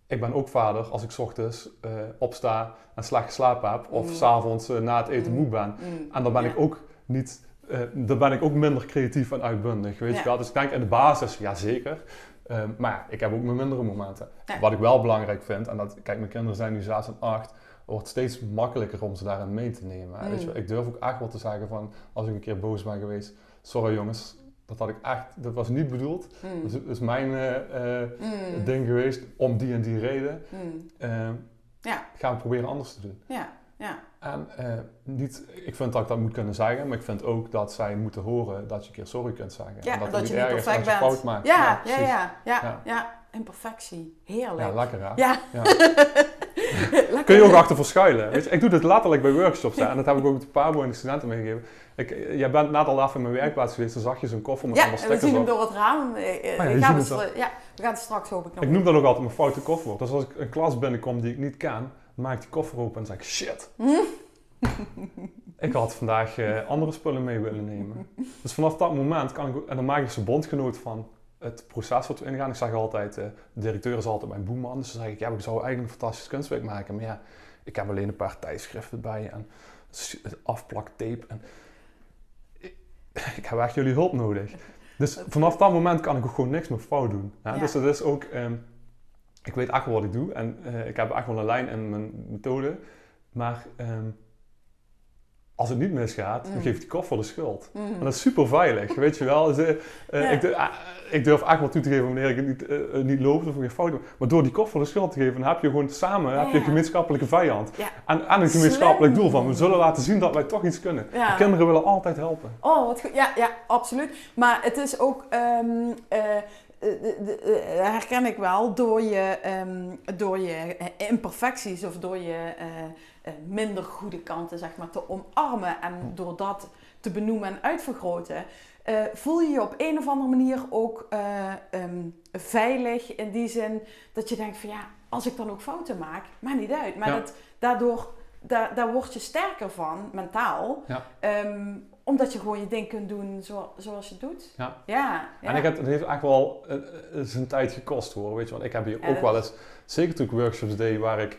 ik ben ook vader als ik 's ochtends eh, opsta en slecht geslapen heb. Of s s'avonds eh, na het eten Mhm. moe ben. Mm. En dan ben Ja. ik ook niet... eh, dan ben ik ook minder creatief en uitbundig, weet Ja. je wel. Dus ik denk in de basis, ja zeker. Ehm, maar ik heb ook mijn mindere momenten. Ja. Wat ik wel belangrijk vind, en dat, kijk, mijn kinderen zijn nu 6 en 8, wordt steeds makkelijker om ze daarin mee te nemen. Mm. Weet je, wel, ik durf ook echt wel te zeggen van, als ik een keer boos ben geweest, sorry jongens, dat had ik echt, dat was niet bedoeld. Mm. Dat is, is mijn eh, eh, Mm. ding geweest, om die en die reden. Mm. Ehm, Ja. Gaan we proberen anders te doen. Ja, ja. En eh, niet, ik vind dat ik dat moet kunnen zeggen, maar ik vind ook dat zij moeten horen dat je een keer sorry kunt zeggen. Ja, en dat, je niet perfect als je bent. fout maakt. Ja, ja, ja, ja, Ja. ja. Imperfectie. Heerlijk. Ja, lekker hè? Ja. *laughs* *laughs* Ja. Kun je ook achter verschuilen. Weet je, ik doe dit letterlijk bij workshops hè, en dat heb ik ook de Pabo en de studenten meegegeven. Ik, jij bent net al even in mijn werkplaats geweest, dan zag je zo'n koffer met Ja, allemaal en we stickers zien hem door het raam. Eh, eh, ja, gaan ziet we het ja, we gaan het straks hoop ik nog Ik noem dat ook altijd mijn foute koffer. Dus als ik een klas binnenkom die ik niet ken, maak ik die koffer open en zeg ik shit. *laughs* Ik had vandaag eh, andere spullen mee willen nemen. Dus vanaf dat moment kan ik, en dan maak ik ze bondgenoot van het proces wat we ingaan. Ik zeg altijd, eh, de directeur is altijd mijn boeman. Dus dan zeg ik, ja, ik zou eigenlijk een fantastisch kunstwerk maken. Maar ja, ik heb alleen een paar tijdschriften bij. En afplaktape. En ik, *laughs* ik heb echt jullie hulp nodig. Dus vanaf dat moment kan ik ook gewoon niks meer fout doen. Ja. Dus dat is ook, ehm, ik weet echt wel wat ik doe en eh, ik heb echt wel een lijn in mijn methode. Maar ehm, als het niet misgaat, dan Mm. geeft die koffer de schuld. Mhm. En dat is super veilig, weet je wel. Dus, eh, Ja. ik, durf, ah, ik durf echt wel toe te geven wanneer ik het niet, eh, niet loopt of geen fout doe. Maar door die koffer de schuld te geven, dan heb je gewoon samen heb je een gemeenschappelijke vijand. Ja. En, en een gemeenschappelijk Slim. doel van, we zullen laten zien dat wij toch iets kunnen. De kinderen willen altijd helpen. Oh, wat goed. Ja, ja, absoluut. Maar het is ook, eh, herken ik wel, door je, ehm, door je imperfecties of door je minder goede kanten zeg maar, te omarmen en door dat te benoemen en uitvergroten, eh, voel je je op een of andere manier ook eh, ehm, veilig in die zin dat je denkt van ja, als ik dan ook fouten maak, maakt niet uit. Maar Ja. dat, daardoor, daar, daar word je sterker van, mentaal. Ja. Ehm, omdat je gewoon je ding kunt doen zo, zoals je het doet. Ja. Ja. ja. En ik heb, het heeft echt wel eh, eh, zijn tijd gekost hoor, weet je. Want ik heb hier ook wel eens, zeker toen ik workshops deed waar ik,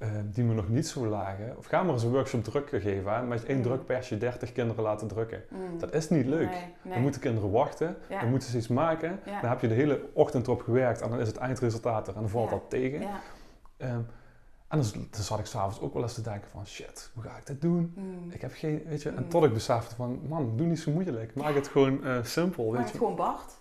eh, die me nog niet zo lagen. Of ga maar eens een workshop drukken geven, hè, met één Mm. drukpersje 30 kinderen laten drukken. Mm. Dat is niet leuk. Nee, nee. Dan moeten kinderen wachten, Ja. dan moeten ze iets maken. Ja. Dan heb je de hele ochtend erop gewerkt en dan is het eindresultaat er en dan valt Ja. dat tegen. Ja. Ehm, en dan, zat ik s'avonds ook wel eens te denken van shit, hoe ga ik dit doen? Mm. Ik heb geen, weet je, en Mm. tot ik besefte van man, doe niet zo moeilijk. Maak het gewoon eh, simpel, Maak weet het je. gewoon Bart.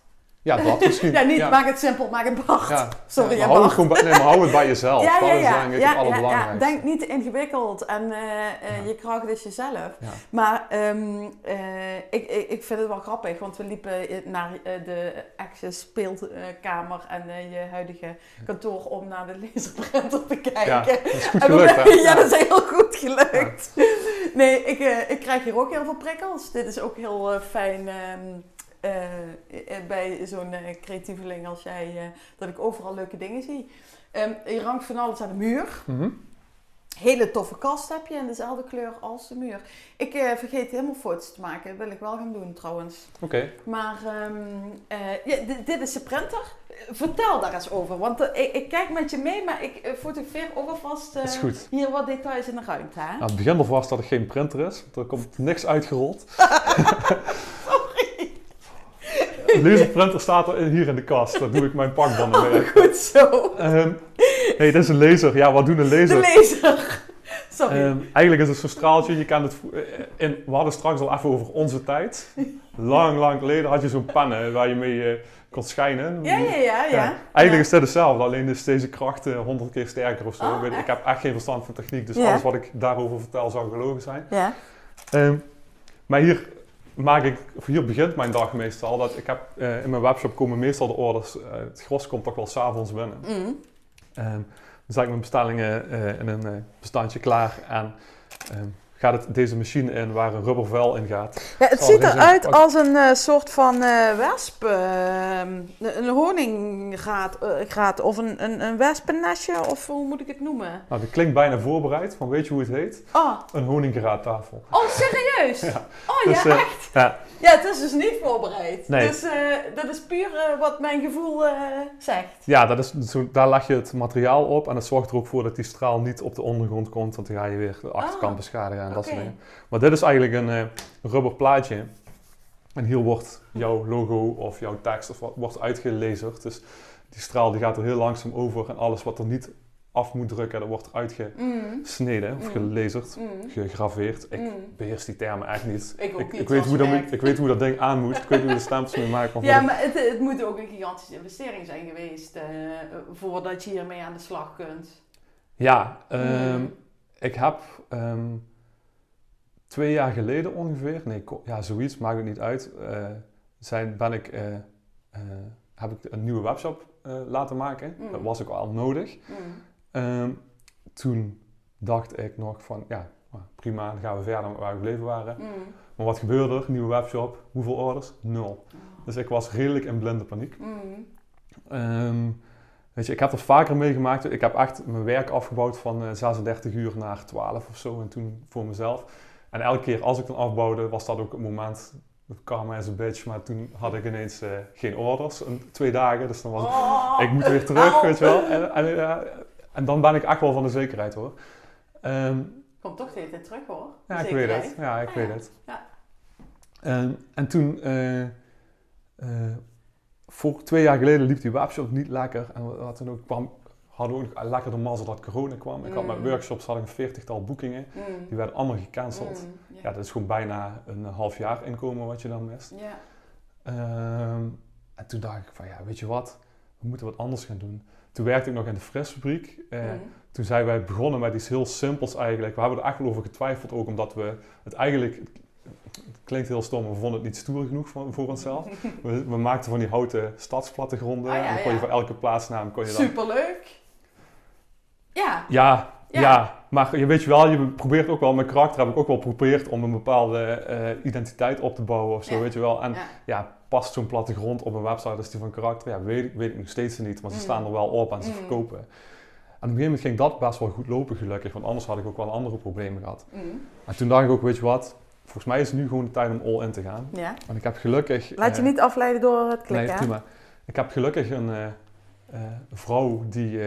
Ja, dat *laughs* misschien. Ja, niet ja. maak het simpel, maak het. Ja. Sorry, Ja, ja, maar hou het gewoon bij, nee, maar hou het bij jezelf. *laughs* Ja, ja, dat is ja. ja, ja. Denk niet te ingewikkeld en eh, eh, je kracht is jezelf. Maar ehm, eh, ik, ik, ik vind het wel grappig, want we liepen naar de Access speelkamer en je huidige kantoor om naar de laserprinter te kijken. Ja, dat is goed En we- gelukt, *laughs* hè? ja, dat is heel goed gelukt. Nee, ik, ik krijg hier ook heel veel prikkels. Dit is ook heel fijn ehm, eh, eh, bij zo'n eh, creatieveling als jij, dat ik overal leuke dingen zie. Ehm je rankt van alles aan de muur. Mhm. Hele toffe kast heb je in dezelfde kleur als de muur. Ik vergeet helemaal foto's te maken. Dat wil ik wel gaan doen trouwens. Oké. Maar ehm, eh, ja, dit, dit is de printer. Vertel daar eens over. Want ik, ik kijk met je mee, maar ik fotografeer ook alvast hier wat details in de ruimte. Hè? Nou, het begint al vast dat er geen printer is. want Er komt niks uitgerold. *laughs* *laughs* Laserprinter staat er hier in de kast. Daar doe ik mijn pakbanden mee. Oh, goed zo. Ehm, nee, dit is een laser. Ja, wat doen een De laser? laser. Sorry. Ehm, eigenlijk is het zo'n straaltje. Je kan het, eh, in, we hadden straks al even over onze tijd. Lang, lang geleden had je zo'n pannen waar je mee eh, kon schijnen. ja, ja, ja, ja. Eigenlijk is dit hetzelfde, alleen is deze kracht eh, honderd keer sterker of zo. Oh, ik, heb echt geen verstand van techniek, dus Ja. alles wat ik daarover vertel zou gelogen zijn. Ja. Ehm, maar hier maak ik, hier begint mijn dag meestal. Dat ik heb, eh, in mijn webshop komen meestal de orders, eh, het gros komt toch wel s'avonds binnen. Mm. Ehm, dan zet ik mijn bestellingen eh, in een bestandje klaar en ehm, gaat het deze machine in waar een rubber vel in gaat. Ja, het Zal ziet er eruit een- als een eh, soort van eh wesp. eh, een honinggraat eh, of een, een, een wespennestje, of hoe moet ik het noemen? Nou, dat klinkt bijna voorbereid, van weet je hoe het heet? Oh, Een honingraattafel. oh serieus? *laughs* Ja. Oh Dus, ja, echt? Ja, Ja, het is dus niet voorbereid. Nee. Dus dat is puur wat mijn gevoel zegt. Ja, dat is, zo, daar leg je het materiaal op en dat zorgt er ook voor dat die straal niet op de ondergrond komt, want dan ga je weer de achterkant Ah, beschadigen en dat soort oké. dingen. Maar dit is eigenlijk een eh, rubber plaatje en hier wordt jouw logo of jouw tekst of wat wordt uitgelezerd. Dus die straal die gaat er heel langzaam over en alles wat er niet af moet drukken, dat wordt uitgesneden of Mm. gelezerd, Mm. gegraveerd. Ik Mm. beheers die termen echt niet. Ik ook Ik, niet, ik, weet hoe dat, ik weet hoe dat ding aan moet, ik weet hoe de stempels mee voor Ja, maar het, het moet ook een gigantische investering zijn geweest eh, voordat je hiermee aan de slag kunt. Ja, ehm, Mm. ik heb ehm, twee jaar geleden ongeveer, nee, ja, zoiets, maakt het niet uit, eh, zijn, ben ik, eh, eh, heb ik een nieuwe webshop laten maken. Mm. Dat was ook al nodig. Mm. Ehm, toen dacht ik nog van, ja, prima, dan gaan we verder met waar we gebleven waren. Mm. Maar wat gebeurde er? Nieuwe webshop, hoeveel orders? Nul. Dus ik was redelijk in blinde paniek. Ehm, weet je, ik heb dat vaker meegemaakt. Ik heb echt mijn werk afgebouwd van eh, 36 uur naar 12 of zo. En toen voor mezelf. En elke keer als ik dan afbouwde, was dat ook het moment. Karma is een bitch. Maar toen had ik ineens eh, geen orders. Een, twee dagen. Dus dan was het, Oh. ik moet weer terug, weet je wel. En, en, eh, en dan ben ik echt wel van de zekerheid hoor. Ehm, Komt toch de hele tijd terug hoor. Ja, ik weet het. Ja, ik Ah, weet ja. het. Ja. En, en toen, eh, voor twee jaar geleden liep die webshop niet lekker. En we hadden ook, kwam, hadden ook lekker de mazzel dat corona kwam. Ik had met Mm. workshops had ik een veertigtal boekingen. Mm. Die werden allemaal gecanceld. Mm, Ja, dat is gewoon bijna een half jaar inkomen wat je dan mist. Ehm, en toen dacht ik van ja, weet je wat, we moeten wat anders gaan doen. Toen werkte ik nog in de frisfabriek. Eh, Mm. Toen zijn wij begonnen met iets heel simpels eigenlijk. We hebben er echt wel over getwijfeld ook omdat we het eigenlijk, het klinkt heel stom, maar we vonden het niet stoer genoeg voor, voor onszelf. *laughs* We, we maakten van die houten stadsplattegronden Ah, ja, en dan kon je ja. voor elke plaatsnaam kon je dan... Superleuk. Ja. Ja, Ja. ja. maar je weet je wel, je probeert ook wel, met karakter heb ik ook wel geprobeerd om een bepaalde eh, identiteit op te bouwen of zo, Ja. weet je wel. En Ja. past zo'n plattegrond op een website als die van karakter? Ja, weet ik, weet ik nog steeds niet, maar ze Mm. staan er wel op en ze Mm. verkopen. En op een gegeven moment ging dat best wel goed lopen gelukkig, want anders had ik ook wel andere problemen gehad. Mm. En toen dacht ik ook, weet je wat, volgens mij is het nu gewoon de tijd om all in te gaan. ja. Want ik heb gelukkig... Laat je eh, niet afleiden door het Nee, klikken. hè? prima. Ik heb gelukkig een eh, vrouw die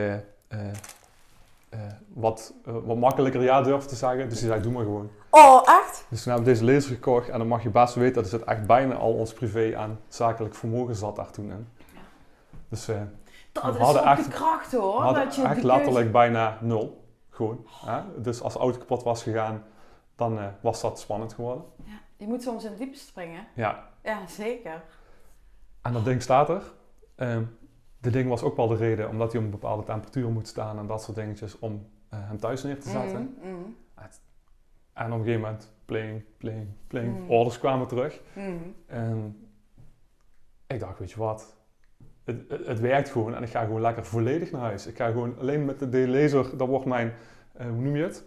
eh, wat, eh, wat makkelijker ja durft te zeggen. Dus die zei, doe maar gewoon. Oh, echt? Dus toen hebben we deze laser gekocht en dan mag je best weten dat zit echt bijna al ons privé aan zakelijk vermogen zat daar toen in. Dus eh, Dat We is hadden echt- de kracht hoor. we hadden dat je echt keuze- letterlijk bijna nul. Gewoon. Hè? Dus als de auto kapot was gegaan, dan was dat spannend geworden. Ja, je moet soms in het diepe springen. Ja, Ja, zeker. en dat ding staat er. Ehm dit ding was ook wel de reden, omdat hij op een bepaalde temperatuur moet staan en dat soort dingetjes, om eh, hem thuis neer te zetten. Mm, mm, En op een gegeven moment, pling, pling, pling, Mm. orders kwamen terug. mm. En ik dacht, weet je wat, het, het, het werkt gewoon en ik ga gewoon lekker volledig naar huis. Ik ga gewoon alleen met de D-laser, dat wordt mijn, eh, hoe noem je het?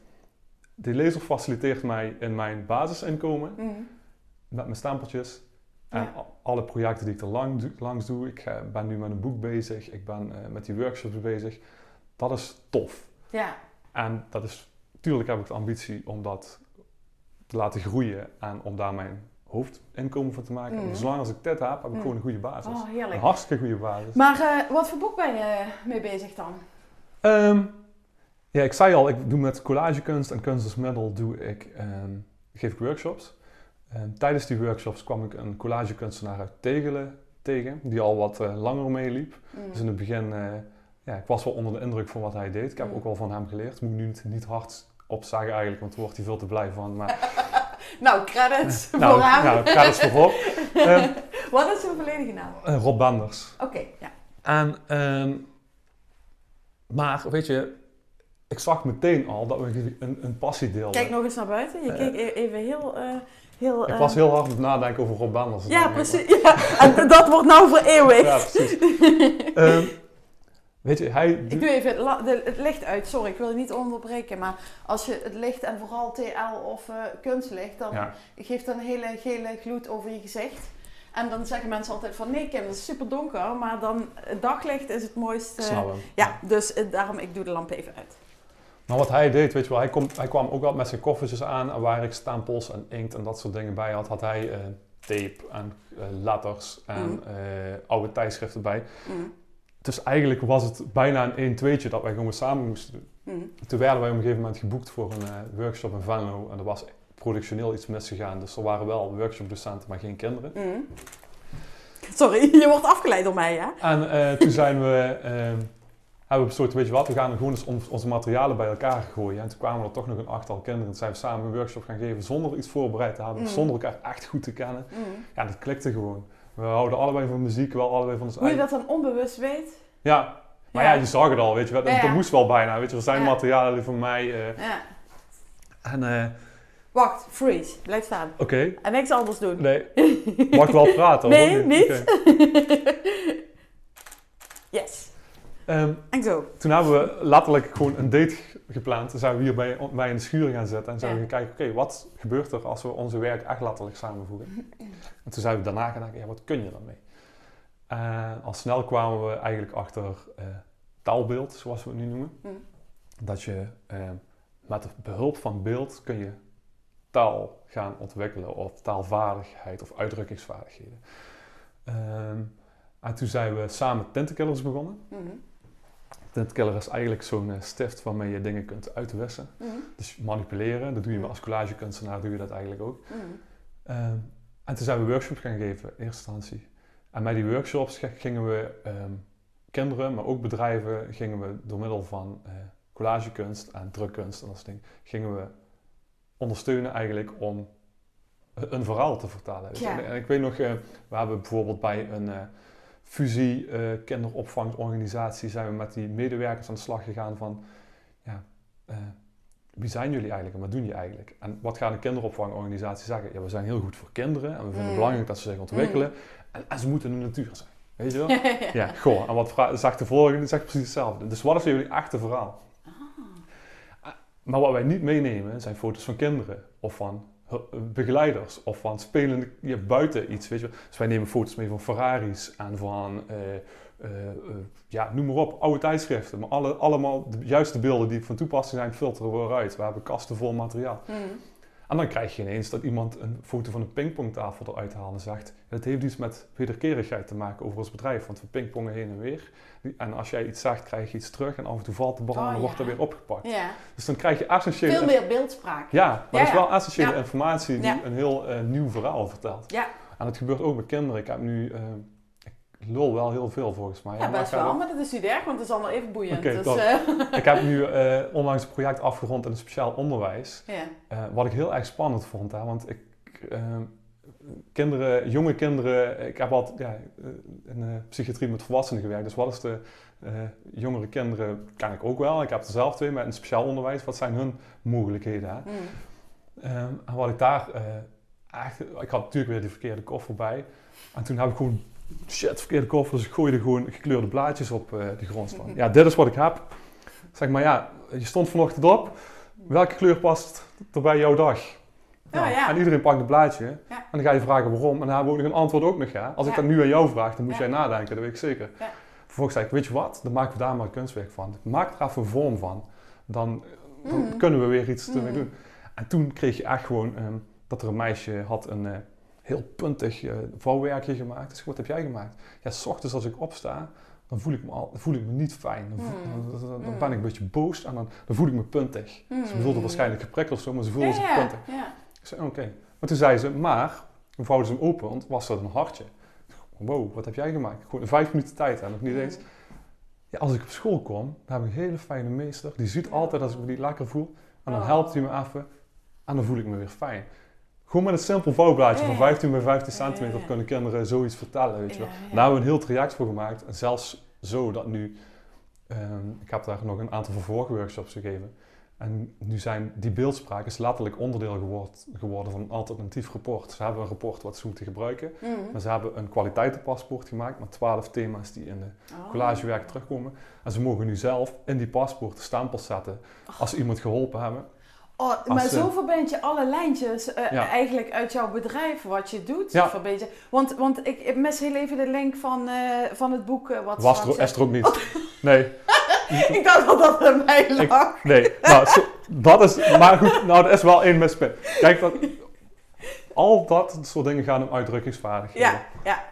De laser faciliteert mij in mijn basisinkomen met mijn stempeltjes. En Ja. alle projecten die ik er lang, langs doe. Ik eh, ben nu met een boek bezig, ik ben eh, met die workshops bezig. Dat is tof. Ja, En dat is, tuurlijk heb ik de ambitie om dat te laten groeien en om daar mijn hoofdinkomen van te maken. Mhm. Zolang als ik dit heb, heb ik Mhm. gewoon een goede basis. oh Een hartstikke goede basis. Maar eh, wat voor boek ben je mee bezig dan? Ehm, ja, ik zei al, ik doe met collagekunst en kunst als middel doe ik, ehm, geef ik workshops. Ehm, tijdens die workshops kwam ik een collagekunstenaar uit Tegelen tegen, die al wat eh, langer meeliep. Mm. Dus in het begin, eh, ja, ik was wel onder de indruk van wat hij deed. Ik heb Mm. ook wel van hem geleerd. Moet nu niet, niet hard op zeggen eigenlijk, want daar wordt hij veel te blij van. Maar, *laughs* Nou, credits *laughs* nou, voor hem. nou, credits voor Rob. *laughs* Ehm, Wat is zijn volledige naam? eh, Rob Benders. Oké, ja. En, ehm, maar weet je, ik zag meteen al dat we een, een passie deelden. Kijk nog eens naar buiten. Je keek e- even heel... eh, heel ik eh, was heel hard aan het nadenken over Rob. Ja, precies. Ja. En dat wordt nou vereeuwigd. Ja, precies. *laughs* Ehm, weet je, hij... Ik doe even het, la- de- het licht uit, sorry, ik wil je niet onderbreken, maar als je het licht en vooral TL of eh, kunstlicht, dan ja, geeft dat een hele gele gloed over je gezicht. En dan zeggen mensen altijd van nee Kim, het is super donker, maar dan het daglicht is het mooiste. Ja, dus eh, daarom ik doe de lamp even uit. Maar wat hij deed, weet je wel, hij, hij kwam ook wel met zijn koffertjes aan en waar ik stempels en inkt en dat soort dingen bij had, had hij eh, tape en eh, letters en Mm. eh, oude tijdschriften bij. Mm, Dus eigenlijk was het bijna een 1 2 dat wij gewoon samen moesten doen. mm. Toen werden wij op een gegeven moment geboekt voor een workshop in Venlo en er was productioneel iets misgegaan. Dus er waren wel workshopdocenten, maar geen kinderen. Sorry, *laughs* je wordt afgeleid door mij, hè? En toen zijn we, hebben we besloten, weet je wat, we gaan gewoon eens on- onze materialen bij elkaar gooien. En toen kwamen er toch nog een achttal kinderen. Toen zijn we samen een workshop gaan geven zonder iets voorbereid te hebben, Mm. zonder elkaar echt goed te kennen. Mm. Ja, dat klikte gewoon. We houden allebei van muziek, wel allebei van ons Hoe je dat dan onbewust weet? Ja, maar ja. je zag het al, weet je. Dat, Ja, ja. dat moest wel bijna, weet je. Er zijn materialen die van mij... eh, Ja. en eh, Wacht, freeze, blijf staan. oké, En niks anders doen. nee. Mag ik wel praten? Nee, niet. *laughs* Yes. Ehm, En zo. toen hebben we letterlijk gewoon een date ge- gepland. Toen zijn we hier bij, bij in de schuur gaan zitten en zijn we gaan kijken, oké, wat gebeurt er als we onze werk echt letterlijk samenvoegen? En toen zijn we daarna gaan denken, ja, wat kun je daarmee? En al snel kwamen we eigenlijk achter eh, taalbeeld, zoals we het nu noemen. Mm. Dat je eh, met behulp van beeld kun je taal gaan ontwikkelen of taalvaardigheid of uitdrukkingsvaardigheden. Ehm, en toen zijn we samen Tintenkillers begonnen. Mhm. Tintkiller is eigenlijk zo'n eh, stift waarmee je dingen kunt uitwissen. Mhm. Dus manipuleren, dat doe je Mm. als collagekunstenaar, doe je dat eigenlijk ook. Mhm. Ehm, en toen zijn we workshops gaan geven, in eerste instantie. En bij die workshops gingen we ehm, kinderen, maar ook bedrijven, gingen we door middel van eh, collagekunst en drukkunst en dat soort dingen, gingen we ondersteunen eigenlijk om een verhaal te vertalen. Ja. en, en ik weet nog, eh, we hebben bijvoorbeeld bij een eh, fusie eh, kinderopvangorganisatie zijn we met die medewerkers aan de slag gegaan van, ja, eh, wie zijn jullie eigenlijk en wat doen jullie eigenlijk? En wat gaat een kinderopvangorganisatie zeggen? Ja, we zijn heel goed voor kinderen en we vinden het Mm. belangrijk dat ze zich ontwikkelen en, en ze moeten in de natuur zijn. Weet je wel? *laughs* ja. Ja, goh. En wat zegt de volgende? Die zegt precies hetzelfde. Dus wat is jullie echte verhaal? Ah. Maar wat wij niet meenemen zijn foto's van kinderen of van begeleiders of van spelende ja, buiten iets. Weet je. Dus wij nemen foto's mee van Ferraris en van, eh, eh, eh, ja, noem maar op, oude tijdschriften. Maar alle, allemaal de juiste beelden die van toepassing zijn, filteren we eruit. We hebben kasten vol materiaal. Mhm. En dan krijg je ineens dat iemand een foto van een pingpongtafel eruit haalt en zegt: Het heeft iets met wederkerigheid te maken over ons bedrijf, want we pingpongen heen en weer. En als jij iets zegt, krijg je iets terug en af en toe valt de bal Oh, en dan wordt er weer opgepakt. ja. Dus dan krijg je essentiële. Veel meer beeldspraak. Ja, maar Ja, dat is wel essentiële informatie die een heel eh, nieuw verhaal vertelt. Ja. En dat gebeurt ook met kinderen. Ik heb nu. eh, lul wel heel veel volgens mij. Ja, Maar best wel, maar dat is niet erg, want het is allemaal even boeiend. Dus, eh, *laughs* Ik heb nu eh, onlangs een project afgerond in het speciaal onderwijs. Eh, wat ik heel erg spannend vond, hè, want ik, eh, kinderen, jonge kinderen, ik heb altijd ja, in de psychiatrie met volwassenen gewerkt, dus wat is de jongere kinderen, kan ik ook wel. Ik heb er zelf twee met een speciaal onderwijs, wat zijn hun mogelijkheden? Hè? Mhm. Ehm, en wat ik daar echt, ik had natuurlijk weer die verkeerde koffer bij, en toen heb ik gewoon, shit, verkeerde koffer, dus ik gooide gewoon gekleurde blaadjes op eh, de grond staan. Ja, dit is wat ik heb. Zeg maar, ja, je stond vanochtend op, welke kleur past er bij jouw dag? Oh, ja. En iedereen pakt een blaadje. Ja. En dan ga je vragen waarom. En dan hebben we ook nog een antwoord ook nog. Ja. Als ik dat nu aan jou vraag, dan moet jij nadenken. Dat weet ik zeker. Ja. Vervolgens zei ik, weet je wat? Dan maken we daar maar een kunstwerk van. Maak er even een vorm van. Dan, dan Mhm. kunnen we weer iets ermee Mhm. doen. En toen kreeg je echt gewoon ehm, dat er een meisje had een eh, heel puntig eh, vouwwerkje gemaakt. Dus wat heb jij gemaakt? Ja, s ochtends als ik opsta, dan voel ik me, al, voel ik me niet fijn. Dan, voel- Mm. dan, dan- dan Mm. ben ik een beetje boos en dan, dan voel ik me puntig. Ze bedoelde waarschijnlijk geprikkeld of zo, maar ze voelde zich puntig. ja. Ik zei, oké. Maar toen zei ze, maar, toen vouwde ze hem open, want was dat een hartje. Wow, wat heb jij gemaakt? Gewoon in vijf minuten tijd, hè, nog niet eens. Ja, als ik op school kom, dan heb ik een hele fijne meester. Die ziet altijd als ik me niet lekker voel. En dan Oh. helpt hij me even. En dan voel ik me weer fijn. Gewoon met een simpel vouwblaadje Ja, van ja. 15 bij 15 Ja, ja, centimeter ja. kunnen kinderen zoiets vertellen, weet je wel. Daar hebben we een heel traject voor gemaakt. En zelfs zo dat nu, ehm, ik heb daar nog een aantal vervolgworkshops gegeven. En nu zijn die beeldspraak is letterlijk onderdeel geword- geworden van een alternatief rapport. Ze hebben een rapport wat ze moeten gebruiken. Mhm. Maar ze hebben een kwaliteitenpaspoort gemaakt met 12 thema's die in de Oh. collagewerk terugkomen. En ze mogen nu zelf in die paspoort stempels zetten als ze iemand geholpen hebben. Oh, maar Als, zo eh, verbind je alle lijntjes eh, Ja. eigenlijk uit jouw bedrijf, wat je doet. Ja. Verbind je. Want, want ik, ik mis heel even de link van, eh, van het boek. eh, wat Was er, er ook niet. *laughs* Nee, ik dacht dat dat bij mij Ik- lag. nee. Nou, zo- dat is, maar goed, nou, dat is wel één mispunt. Kijk, dat, al dat soort dingen gaan om uitdrukkingsvaardigheden. Ja, ja.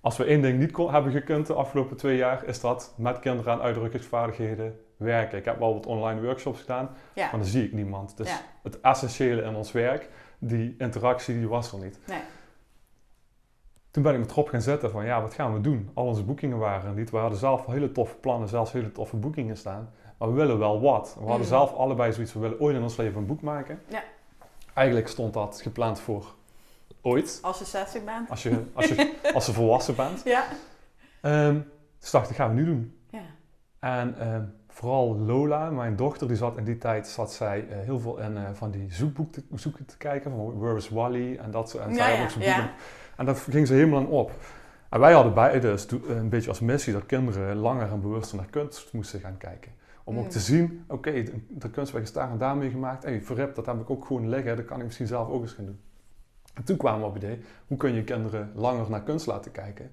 Als we één ding niet kon, hebben gekund de afgelopen twee jaar, is dat met kinderen aan uitdrukkingsvaardigheden werken. Ik heb wel wat online workshops gedaan, Ja. maar dan zie ik niemand. Dus Ja. het essentiële in ons werk, die interactie, die was er niet. Nee. Toen ben ik me erop gaan zetten van, ja, wat gaan we doen? Al onze boekingen waren er niet. We hadden zelf hele toffe plannen, zelfs hele toffe boekingen staan. Maar we willen wel wat. We hadden Mm. zelf allebei zoiets, we willen ooit in ons leven een boek maken. Ja. Eigenlijk stond dat gepland voor ooit, Als je 60 bent. als je, als je, *laughs* als je volwassen bent. Ja. Ehm dus dacht ik, dat gaan we nu doen. Ja. En ehm, vooral Lola, mijn dochter, die zat in die tijd zat zij eh, heel veel in eh, van die zoekboek te, zoeken te kijken, van Where is Wally en dat soort. En Ja. En dat ging ze helemaal aan op. En wij hadden beide dus do- een beetje als missie dat kinderen langer en bewuster naar kunst moesten gaan kijken. Om ook Mm. te zien, oké, de, de kunstwerk is daar en daarmee gemaakt. Hé, verrip, dat heb ik ook gewoon liggen, dat kan ik misschien zelf ook eens gaan doen. En toen kwamen we op het idee, hoe kun je kinderen langer naar kunst laten kijken?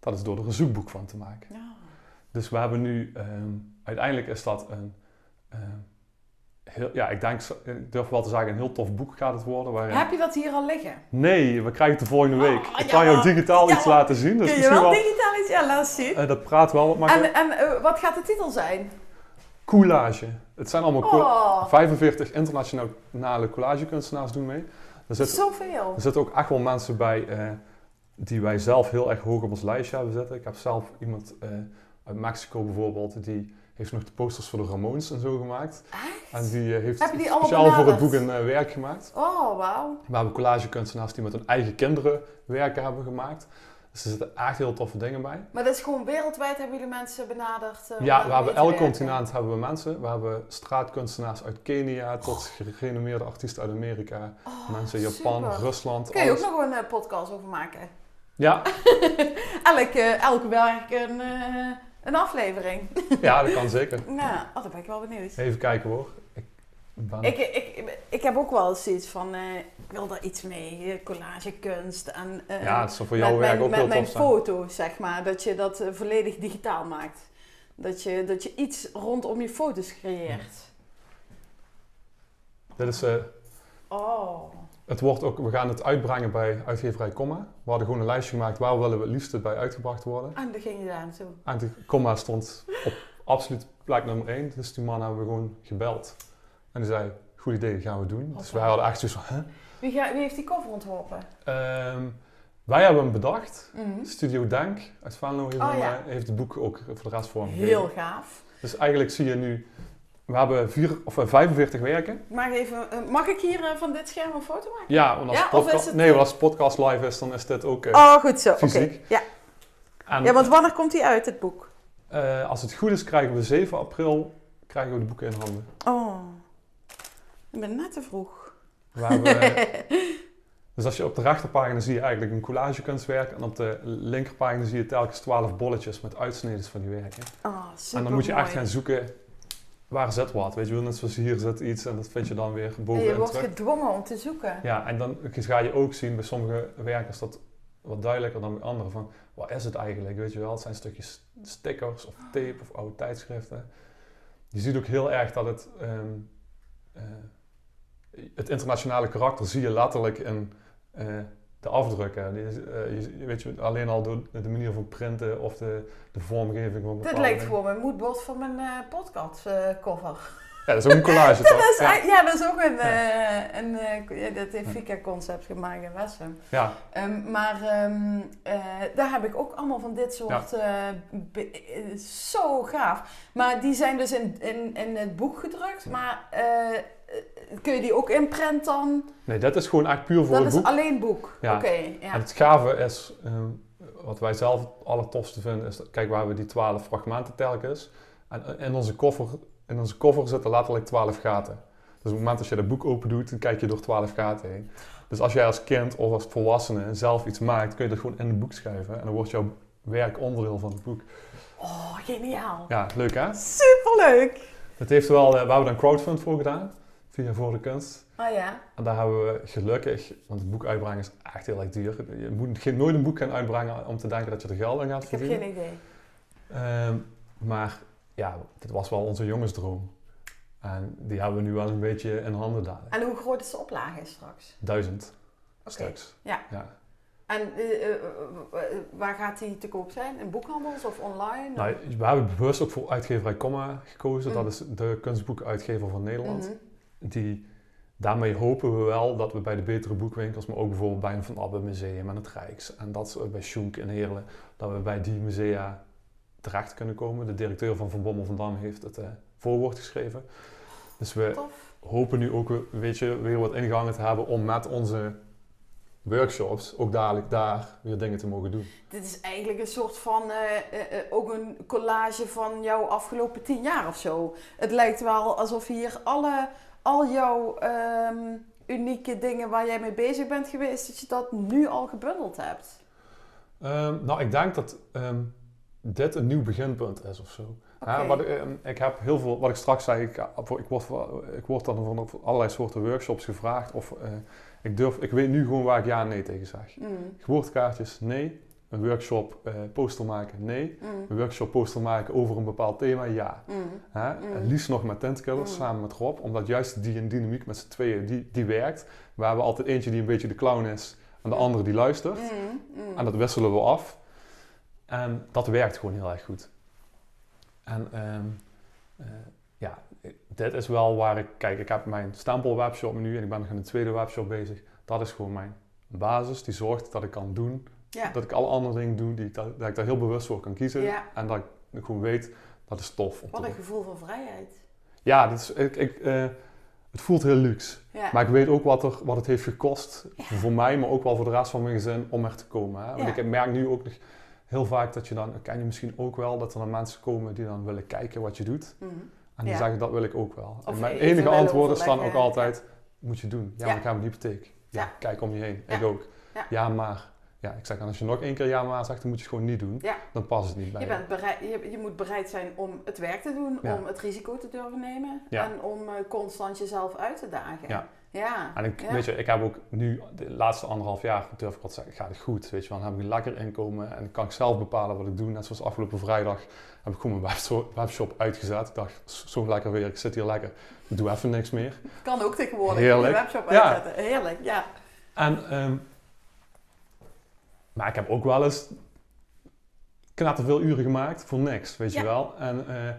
Dat is door er een zoekboek van te maken. Ja. Dus we hebben nu, ehm, uiteindelijk is dat een, ehm, heel, ja, ik denk, ik durf wel te zeggen, een heel tof boek gaat het worden. Waarin... Heb je dat hier al liggen? Nee, we krijgen het de volgende week. Oh, ik ja, kan jou digitaal ja, iets laten zien. Dus Kun je misschien wel wel, digitaal iets? Ja, laat zien. eh, dat praat wel wat makkelijk. En, en eh, wat gaat de titel zijn? Collage. Het zijn allemaal Oh, 45 internationale collagekunstenaars doen mee. Er zitten, zoveel. er zitten ook echt wel mensen bij eh, die wij zelf heel erg hoog op ons lijstje hebben zitten. Ik heb zelf iemand eh, uit Mexico bijvoorbeeld, die heeft nog de posters voor de Ramones en zo gemaakt. Echt? En die eh, heeft Heb je die allemaal speciaal voor het boek een eh, werk gemaakt. Oh, wauw. We hebben collagekunstenaars die met hun eigen kinderen werken hebben gemaakt. Dus er zitten echt heel toffe dingen bij. Maar dat is gewoon wereldwijd hebben jullie mensen benaderd? om Ja, we hebben elk continent hebben we mensen. We hebben straatkunstenaars uit Kenia tot gerenommeerde artiesten uit Amerika. Oh, mensen in Japan, super. Rusland. Kun je ook nog een podcast over maken? Ja, *laughs* elk, elk werk een, een aflevering. *laughs* ja, dat kan zeker. nou, oh, daar ben ik wel benieuwd. Even kijken hoor. Ik, ben- Ik, ik, ik heb ook wel eens iets van, ik wil daar iets mee, eh, collagekunst en eh, ja, het zou voor met jouw werk mijn, ook met heel mijn tof zijn. foto's, zeg maar, dat je dat volledig digitaal maakt. Dat je, dat je iets rondom je foto's creëert. Dit is, Oh. Het wordt ook, we gaan het uitbrengen bij uitgeverij Comma. We hadden gewoon een lijstje gemaakt waar willen we het liefst bij uitgebracht worden. En dan ging je daar naartoe. En de Comma stond op absoluut plek nummer 1. Dus die man hebben we gewoon gebeld. En die zei, goed idee, gaan we doen. Dus wij hadden echt zoiets van, hè? Wie, ga, wie heeft die cover ontworpen? Ehm, wij hebben hem bedacht. Mhm. Studio Dank uit Venlo heeft, Oh, ja. eh, heeft het boek ook voor de rest vormgegeven. Heel gaaf. Dus eigenlijk zie je nu, we hebben vier, of eh, 45 werken. Mag, even, eh, mag ik hier eh, van dit scherm een foto maken? Ja, want als, Ja, of podca- is het, nee, eh, want als podcast live is, dan is dit ook... eh, Oh, goed zo. Fysiek. Ja. en, ja, want wanneer komt die uit, het boek? eh, als het goed is, krijgen we 7 april krijgen we de boeken in handen. Oh, ik ben net te vroeg. We eh, *laughs* dus als je op de rechterpagina zie je eigenlijk een collagekunstwerk. En op de linkerpagina zie je telkens 12 bolletjes met uitsneden van die werken. Oh, super en dan moet je echt gaan zoeken, waar zit wat? Weet je wel, net zoals hier zit iets en dat vind je dan weer En je wordt terug. gedwongen om te zoeken. Ja, en dan ga je ook zien bij sommige werken is dat wat duidelijker dan bij andere. Van, wat is het eigenlijk? Weet je wel, het zijn stukjes stickers of tape of oude tijdschriften. Je ziet ook heel erg dat het, ehm, eh, het internationale karakter zie je letterlijk in eh, de afdrukken. Die, is, eh, je, weet je, alleen al door de manier van printen of de, de vormgeving van Dit bepaalde lijkt gewoon mijn moodboard van mijn eh podcast eh, cover. Ja, dat is ook een collage *laughs* Dat toch? is, ja. ja. ja, dat is ook een, eh, een ja, dat heeft Fika Concept gemaakt in Wessem. ja, Ehm, maar ehm, eh, daar heb ik ook allemaal van dit soort. zo gaaf. Maar die zijn dus in, in, in het boek gedrukt. Maar kun je die ook inprint dan? nee, dat is gewoon echt puur voor Dat het is boek. alleen boek. Ja. Oké, En ja. het gave is, ehm, wat wij zelf het allertofste vinden, is dat, kijk, waar we die 12 fragmenten telkens. En in onze koffer, in onze koffer zitten letterlijk 12 gaten. Dus op het moment dat je dat boek open doet, dan kijk je door 12 gaten heen. Dus als jij als kind of als volwassene zelf iets maakt, kun je dat gewoon in het boek schrijven. En dan wordt jouw werk onderdeel van het boek. Oh, geniaal. Ja, leuk hè? Superleuk. Dat heeft wel, eh, we hebben daar een crowdfund voor gedaan, via Voor de Kunst. Oh ja. En daar hebben we gelukkig, want het boek uitbrengen is echt heel erg duur. Je moet geen, nooit een boek gaan uitbrengen om te denken dat je er geld aan gaat Ik heb verdienen. geen idee. Ehm, maar ja, dit was wel onze jongensdroom. En die hebben we nu wel een beetje in handen dadelijk. En hoe groot is de oplage straks? Duizend Oké. stuks. Ja. ja. En eh, eh, eh, waar gaat die te koop zijn? In boekhandels of online? Nou, we hebben bewust ook voor uitgeverij Comma gekozen. Mm. Dat is de kunstboekuitgever van Nederland. Mhm. Die, daarmee hopen we wel dat we bij de betere boekwinkels, maar ook bijvoorbeeld bij een Van Abbe Museum en het Rijks en dat soort- bij Schoenk in Heerlen, dat we bij die musea terecht kunnen komen. De directeur van Van Bommel van Dam heeft het eh, voorwoord geschreven. Dus we Tof. hopen nu ook weet je, weer wat ingangen te hebben om met onze workshops ook dadelijk daar weer dingen te mogen doen. Dit is eigenlijk een soort van, eh, eh, ook een collage van jouw afgelopen tien jaar of zo. Het lijkt wel alsof hier alle, al jouw ehm, unieke dingen waar jij mee bezig bent geweest, dat je dat nu al gebundeld hebt. Ehm, nou, ik denk dat ehm, dit een nieuw beginpunt is of zo. Ja, wat, ik, heb heel veel, wat ik straks zei, ik, ik, word, ik word dan van allerlei soorten workshops gevraagd. Of eh, ik, durf, ik weet nu gewoon waar ik ja en nee tegen zeg. Mm. Geboortekaartjes, nee. Een workshop eh, poster maken? Nee. Mm. Een workshop poster maken over een bepaald thema? Ja. Mm. Hè? Mm. En liefst nog met tentkillers samen met Rob, omdat juist die dynamiek met z'n tweeën, die, die werkt. We hebben altijd eentje die een beetje de clown is en de andere die luistert. En dat wisselen we af. En dat werkt gewoon heel erg goed. En ehm, eh, ja, dit is wel waar ik... Kijk, ik heb mijn stempel webshop nu en ik ben nog in een tweede webshop bezig. Dat is gewoon mijn basis. Die zorgt dat ik kan doen. Ja. Dat ik alle andere dingen doe, die, dat ik daar heel bewust voor kan kiezen. Ja. En dat ik gewoon weet, dat is tof Wat een gevoel van vrijheid. Ja, dit is, ik, ik, eh, het voelt heel luxe. Ja. Maar ik weet ook wat, er, wat het heeft gekost voor mij, maar ook wel voor de rest van mijn gezin om er te komen. Hè? Want ik merk nu ook nog heel vaak dat je dan, dat ken je misschien ook wel, dat er dan mensen komen die dan willen kijken wat je doet. Mhm. En die zeggen dat wil ik ook wel. Of en mijn enige willen antwoord is dan ook altijd, moet je doen. Ja, maar ik heb een hypotheek. Ja, kijk om je heen. Ik ook. Ja. maar. Ja, ik zeg, als je nog één keer ja maar zegt, dan moet je het gewoon niet doen. Ja. Dan past het niet bij Je, bent bereid, je, je moet bereid zijn om het werk te doen, Ja. om het risico te durven nemen en om eh, constant jezelf uit te dagen. Ja. Ja. En ik, weet je, ik heb ook nu, de laatste anderhalf jaar, durf ik te zeggen, gaat het goed. Weet je, dan heb ik een lekker inkomen en kan ik zelf bepalen wat ik doe. Net zoals afgelopen vrijdag heb ik gewoon mijn webshop, uitgezet. Ik dacht, zo lekker weer, ik zit hier lekker, ik doe even niks meer. Kan ook tegenwoordig Heerlijk. je webshop uitzetten. Heerlijk, ja. En, ehm, maar ik heb ook wel eens knatterveel uren gemaakt voor niks, weet je wel. En eh,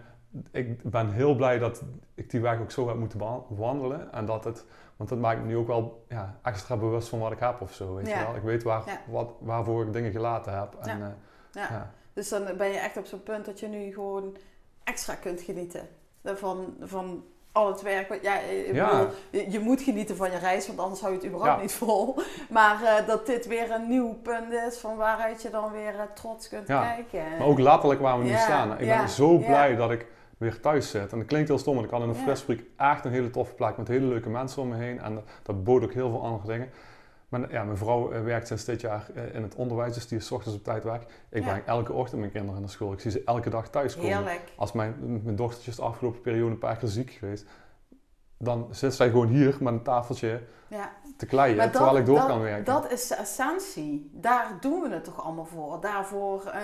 ik ben heel blij dat ik die weg ook zo heb moeten wa- wandelen. En dat het, want dat maakt me nu ook wel ja, extra bewust van wat ik heb of zo, weet Ja. je wel. Ik weet waar, wat, waarvoor ik dingen gelaten heb. En, eh, ja. Dus dan ben je echt op zo'n punt dat je nu gewoon extra kunt genieten van, van al het werk. wat- Ja, ik Ja. bedoel, je, je moet genieten van je reis, want anders hou je het überhaupt Ja. niet vol. *laughs* Maar eh, dat dit weer een nieuw punt is van waaruit je dan weer eh, trots kunt Ja. kijken. Maar ook letterlijk waar we nu staan. Ik ben zo blij dat ik weer thuis zit. En dat klinkt heel stom, want ik had in een Ja. echt een hele toffe plek met hele leuke mensen om me heen. En dat, dat bood ook heel veel andere dingen. Maar ja, mijn vrouw eh, werkt sinds dit jaar eh, in het onderwijs, dus die is ochtends op tijd weg. Ik Ja. breng elke ochtend mijn kinderen naar school. Ik zie ze elke dag thuiskomen. Heerlijk. Als mijn, mijn dochtertje is de afgelopen periode een paar keer ziek geweest, dan zit zij gewoon hier met een tafeltje Ja. te kleien, terwijl ik door dat, kan werken. Dat is de essentie. Daar doen we het toch allemaal voor. Daarvoor eh,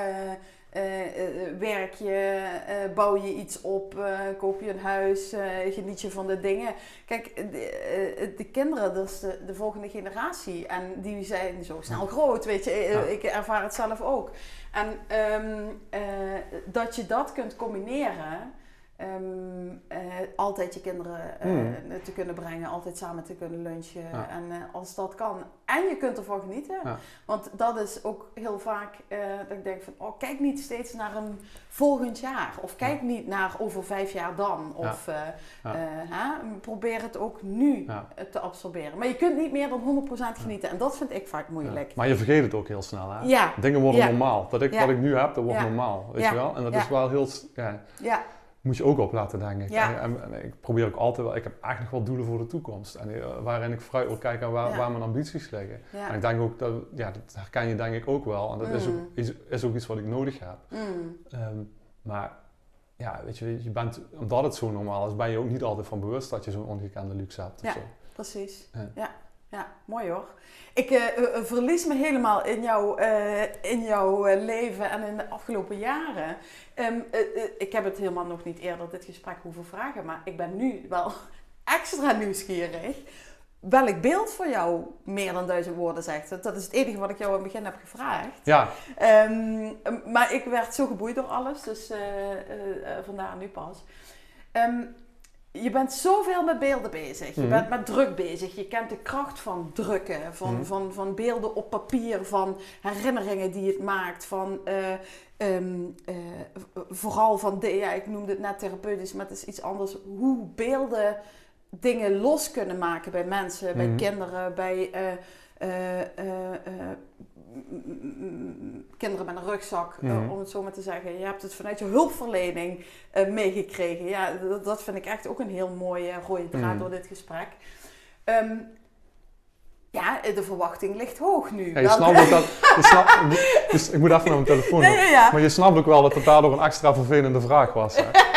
werk je, eh, bouw je iets op, eh, koop je een huis, eh, geniet je van de dingen. Kijk, de, eh, de kinderen, dat is de, de volgende generatie. En die zijn zo snel groot, weet je. Eh, Ja. Ik ervaar het zelf ook. En ehm, eh, dat je dat kunt combineren... ehm, eh, altijd je kinderen eh, Mm. te kunnen brengen, altijd samen te kunnen lunchen. Ja. En eh, als dat kan. En je kunt ervan genieten. Ja. Want dat is ook heel vaak eh, dat ik denk van, oh, kijk niet steeds naar een volgend jaar. Of kijk niet naar over vijf jaar dan. Of eh, eh, probeer het ook nu eh, te absorberen. Maar je kunt niet meer dan 100% genieten. En dat vind ik vaak moeilijk. Maar je vergeet het ook heel snel. Hè? Dingen worden normaal. Dat ik. Wat ik nu heb, dat wordt normaal. Weet Ja. je wel? En dat is wel heel... ja, moet je ook op laten denken. Ja. En, en- en ik probeer ook altijd wel... Ik heb eigenlijk nog wel doelen voor de toekomst. En, eh, waarin ik vooruit wil kijken waar, Ja. waar mijn ambities liggen. ja. En ik denk ook dat... Ja, dat herken je denk ik ook wel. En dat is, ook, Mm. is, is ook iets wat ik nodig heb. Mm. Ehm, maar... Ja, weet je, je bent, omdat het zo normaal is, ben je ook niet altijd van bewust dat je zo'n ongekende luxe hebt. Ja. Precies. Ja. Ja. mooi hoor. Ik eh, eh, eh, verlies me helemaal in jouw, eh, in jouw leven en in de afgelopen jaren. Ehm, eh, eh, ik heb het helemaal nog niet eerder dit gesprek hoeven vragen, maar ik ben nu wel *laughs* extra nieuwsgierig. Welk beeld voor jou meer dan duizend woorden zegt? Dat is het enige wat ik jou in het begin heb gevraagd. Ja, Ehm, maar ik werd zo geboeid door alles, dus vandaar nu pas. Ehm, je bent zoveel met beelden bezig. Je Mhm. bent met druk bezig. Je kent de kracht van drukken, van, Mhm. van, van beelden op papier, van herinneringen die het maakt, van eh, ehm, eh, vooral van de, ja, ik noemde het net therapeutisch, maar het is iets anders. Hoe beelden dingen los kunnen maken bij mensen, bij Mhm. kinderen, bij eh, kinderen met een rugzak, eh, om het zo maar te zeggen. Je hebt het vanuit je hulpverlening eh, meegekregen. Ja, dat, dat vind ik echt ook een heel mooie rode draad door dit gesprek. Ehm, ja, de verwachting ligt hoog nu. ja je snapt ook dat... *laughs* Je snapt, dus ik moet even naar mijn telefoon. Nee, nee, ja. Maar je snapt ook wel dat het daardoor een extra vervelende vraag was. Hè? *laughs*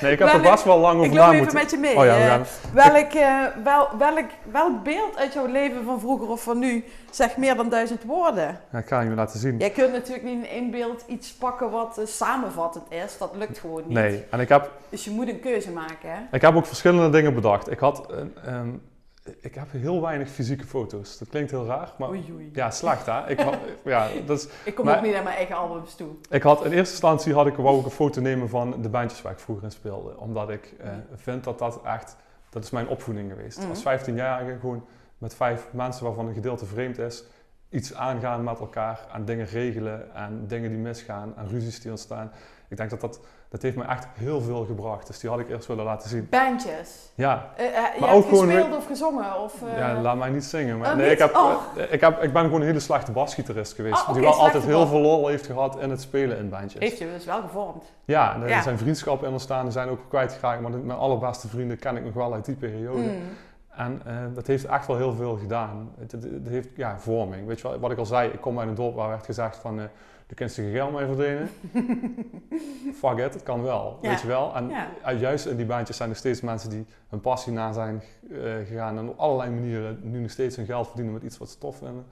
Nee, ik heb er Welk- vast wel lang over Ik na loop even moeten... met je mee. Oh ja, we eh. gaan... welk, eh, wel, welk, welk beeld uit jouw leven van vroeger of van nu zegt meer dan duizend woorden? Ja, ik ga je laten zien. Jij kunt natuurlijk niet in één beeld iets pakken wat eh, samenvattend is. Dat lukt gewoon niet. Nee, en ik heb, Dus je moet een keuze maken. Hè? ik heb ook verschillende dingen bedacht. Ik had... een, ehm, ik heb heel weinig fysieke foto's. Dat klinkt heel raar, maar... Oei, oei. Ja, slecht hè? Ik, had- *laughs* ja, dat is, Ik kom Maar- ook niet aan mijn eigen albums toe. ik had in eerste instantie had ik, wou ik een foto nemen van de bandjes waar ik vroeger in speelde. Omdat ik eh, vind dat dat echt... Dat is mijn opvoeding geweest. Mhm. Als 15-jarige gewoon met vijf mensen waarvan een gedeelte vreemd is... Iets aangaan met elkaar en dingen regelen en dingen die misgaan en ruzies die ontstaan. Ik denk dat dat... Dat heeft me echt heel veel gebracht. Dus die had ik eerst willen laten zien. Bandjes. Ja, eh, je Maar ook gewoon gespeeld of gezongen? Of, eh, Ja, laat mij niet zingen. Maar Oh, nee, niet? ik, heb, Oh. ik, heb, ik ben gewoon een hele slechte basgitarist geweest. Oké, die wel altijd heel veel lol heeft gehad in het spelen in bandjes. Heeft je dus wel gevormd. Ja, er Ja. zijn vriendschappen in ontstaan, die zijn ook kwijtgeraakt. Maar mijn allerbeste vrienden ken ik nog wel uit die periode. Mm. En eh, dat heeft echt wel heel veel gedaan. Het, het, het heeft, ja, vorming. Weet je wel, wat ik al zei, ik kom uit een dorp waar werd gezegd van... eh de kunt je geld mee verdienen. *laughs* Fuck it, het kan wel. Ja. Weet je wel? En Ja. juist in die baantjes zijn er steeds mensen die hun passie na zijn eh, gegaan. En op allerlei manieren nu nog steeds hun geld verdienen met iets wat ze tof vinden.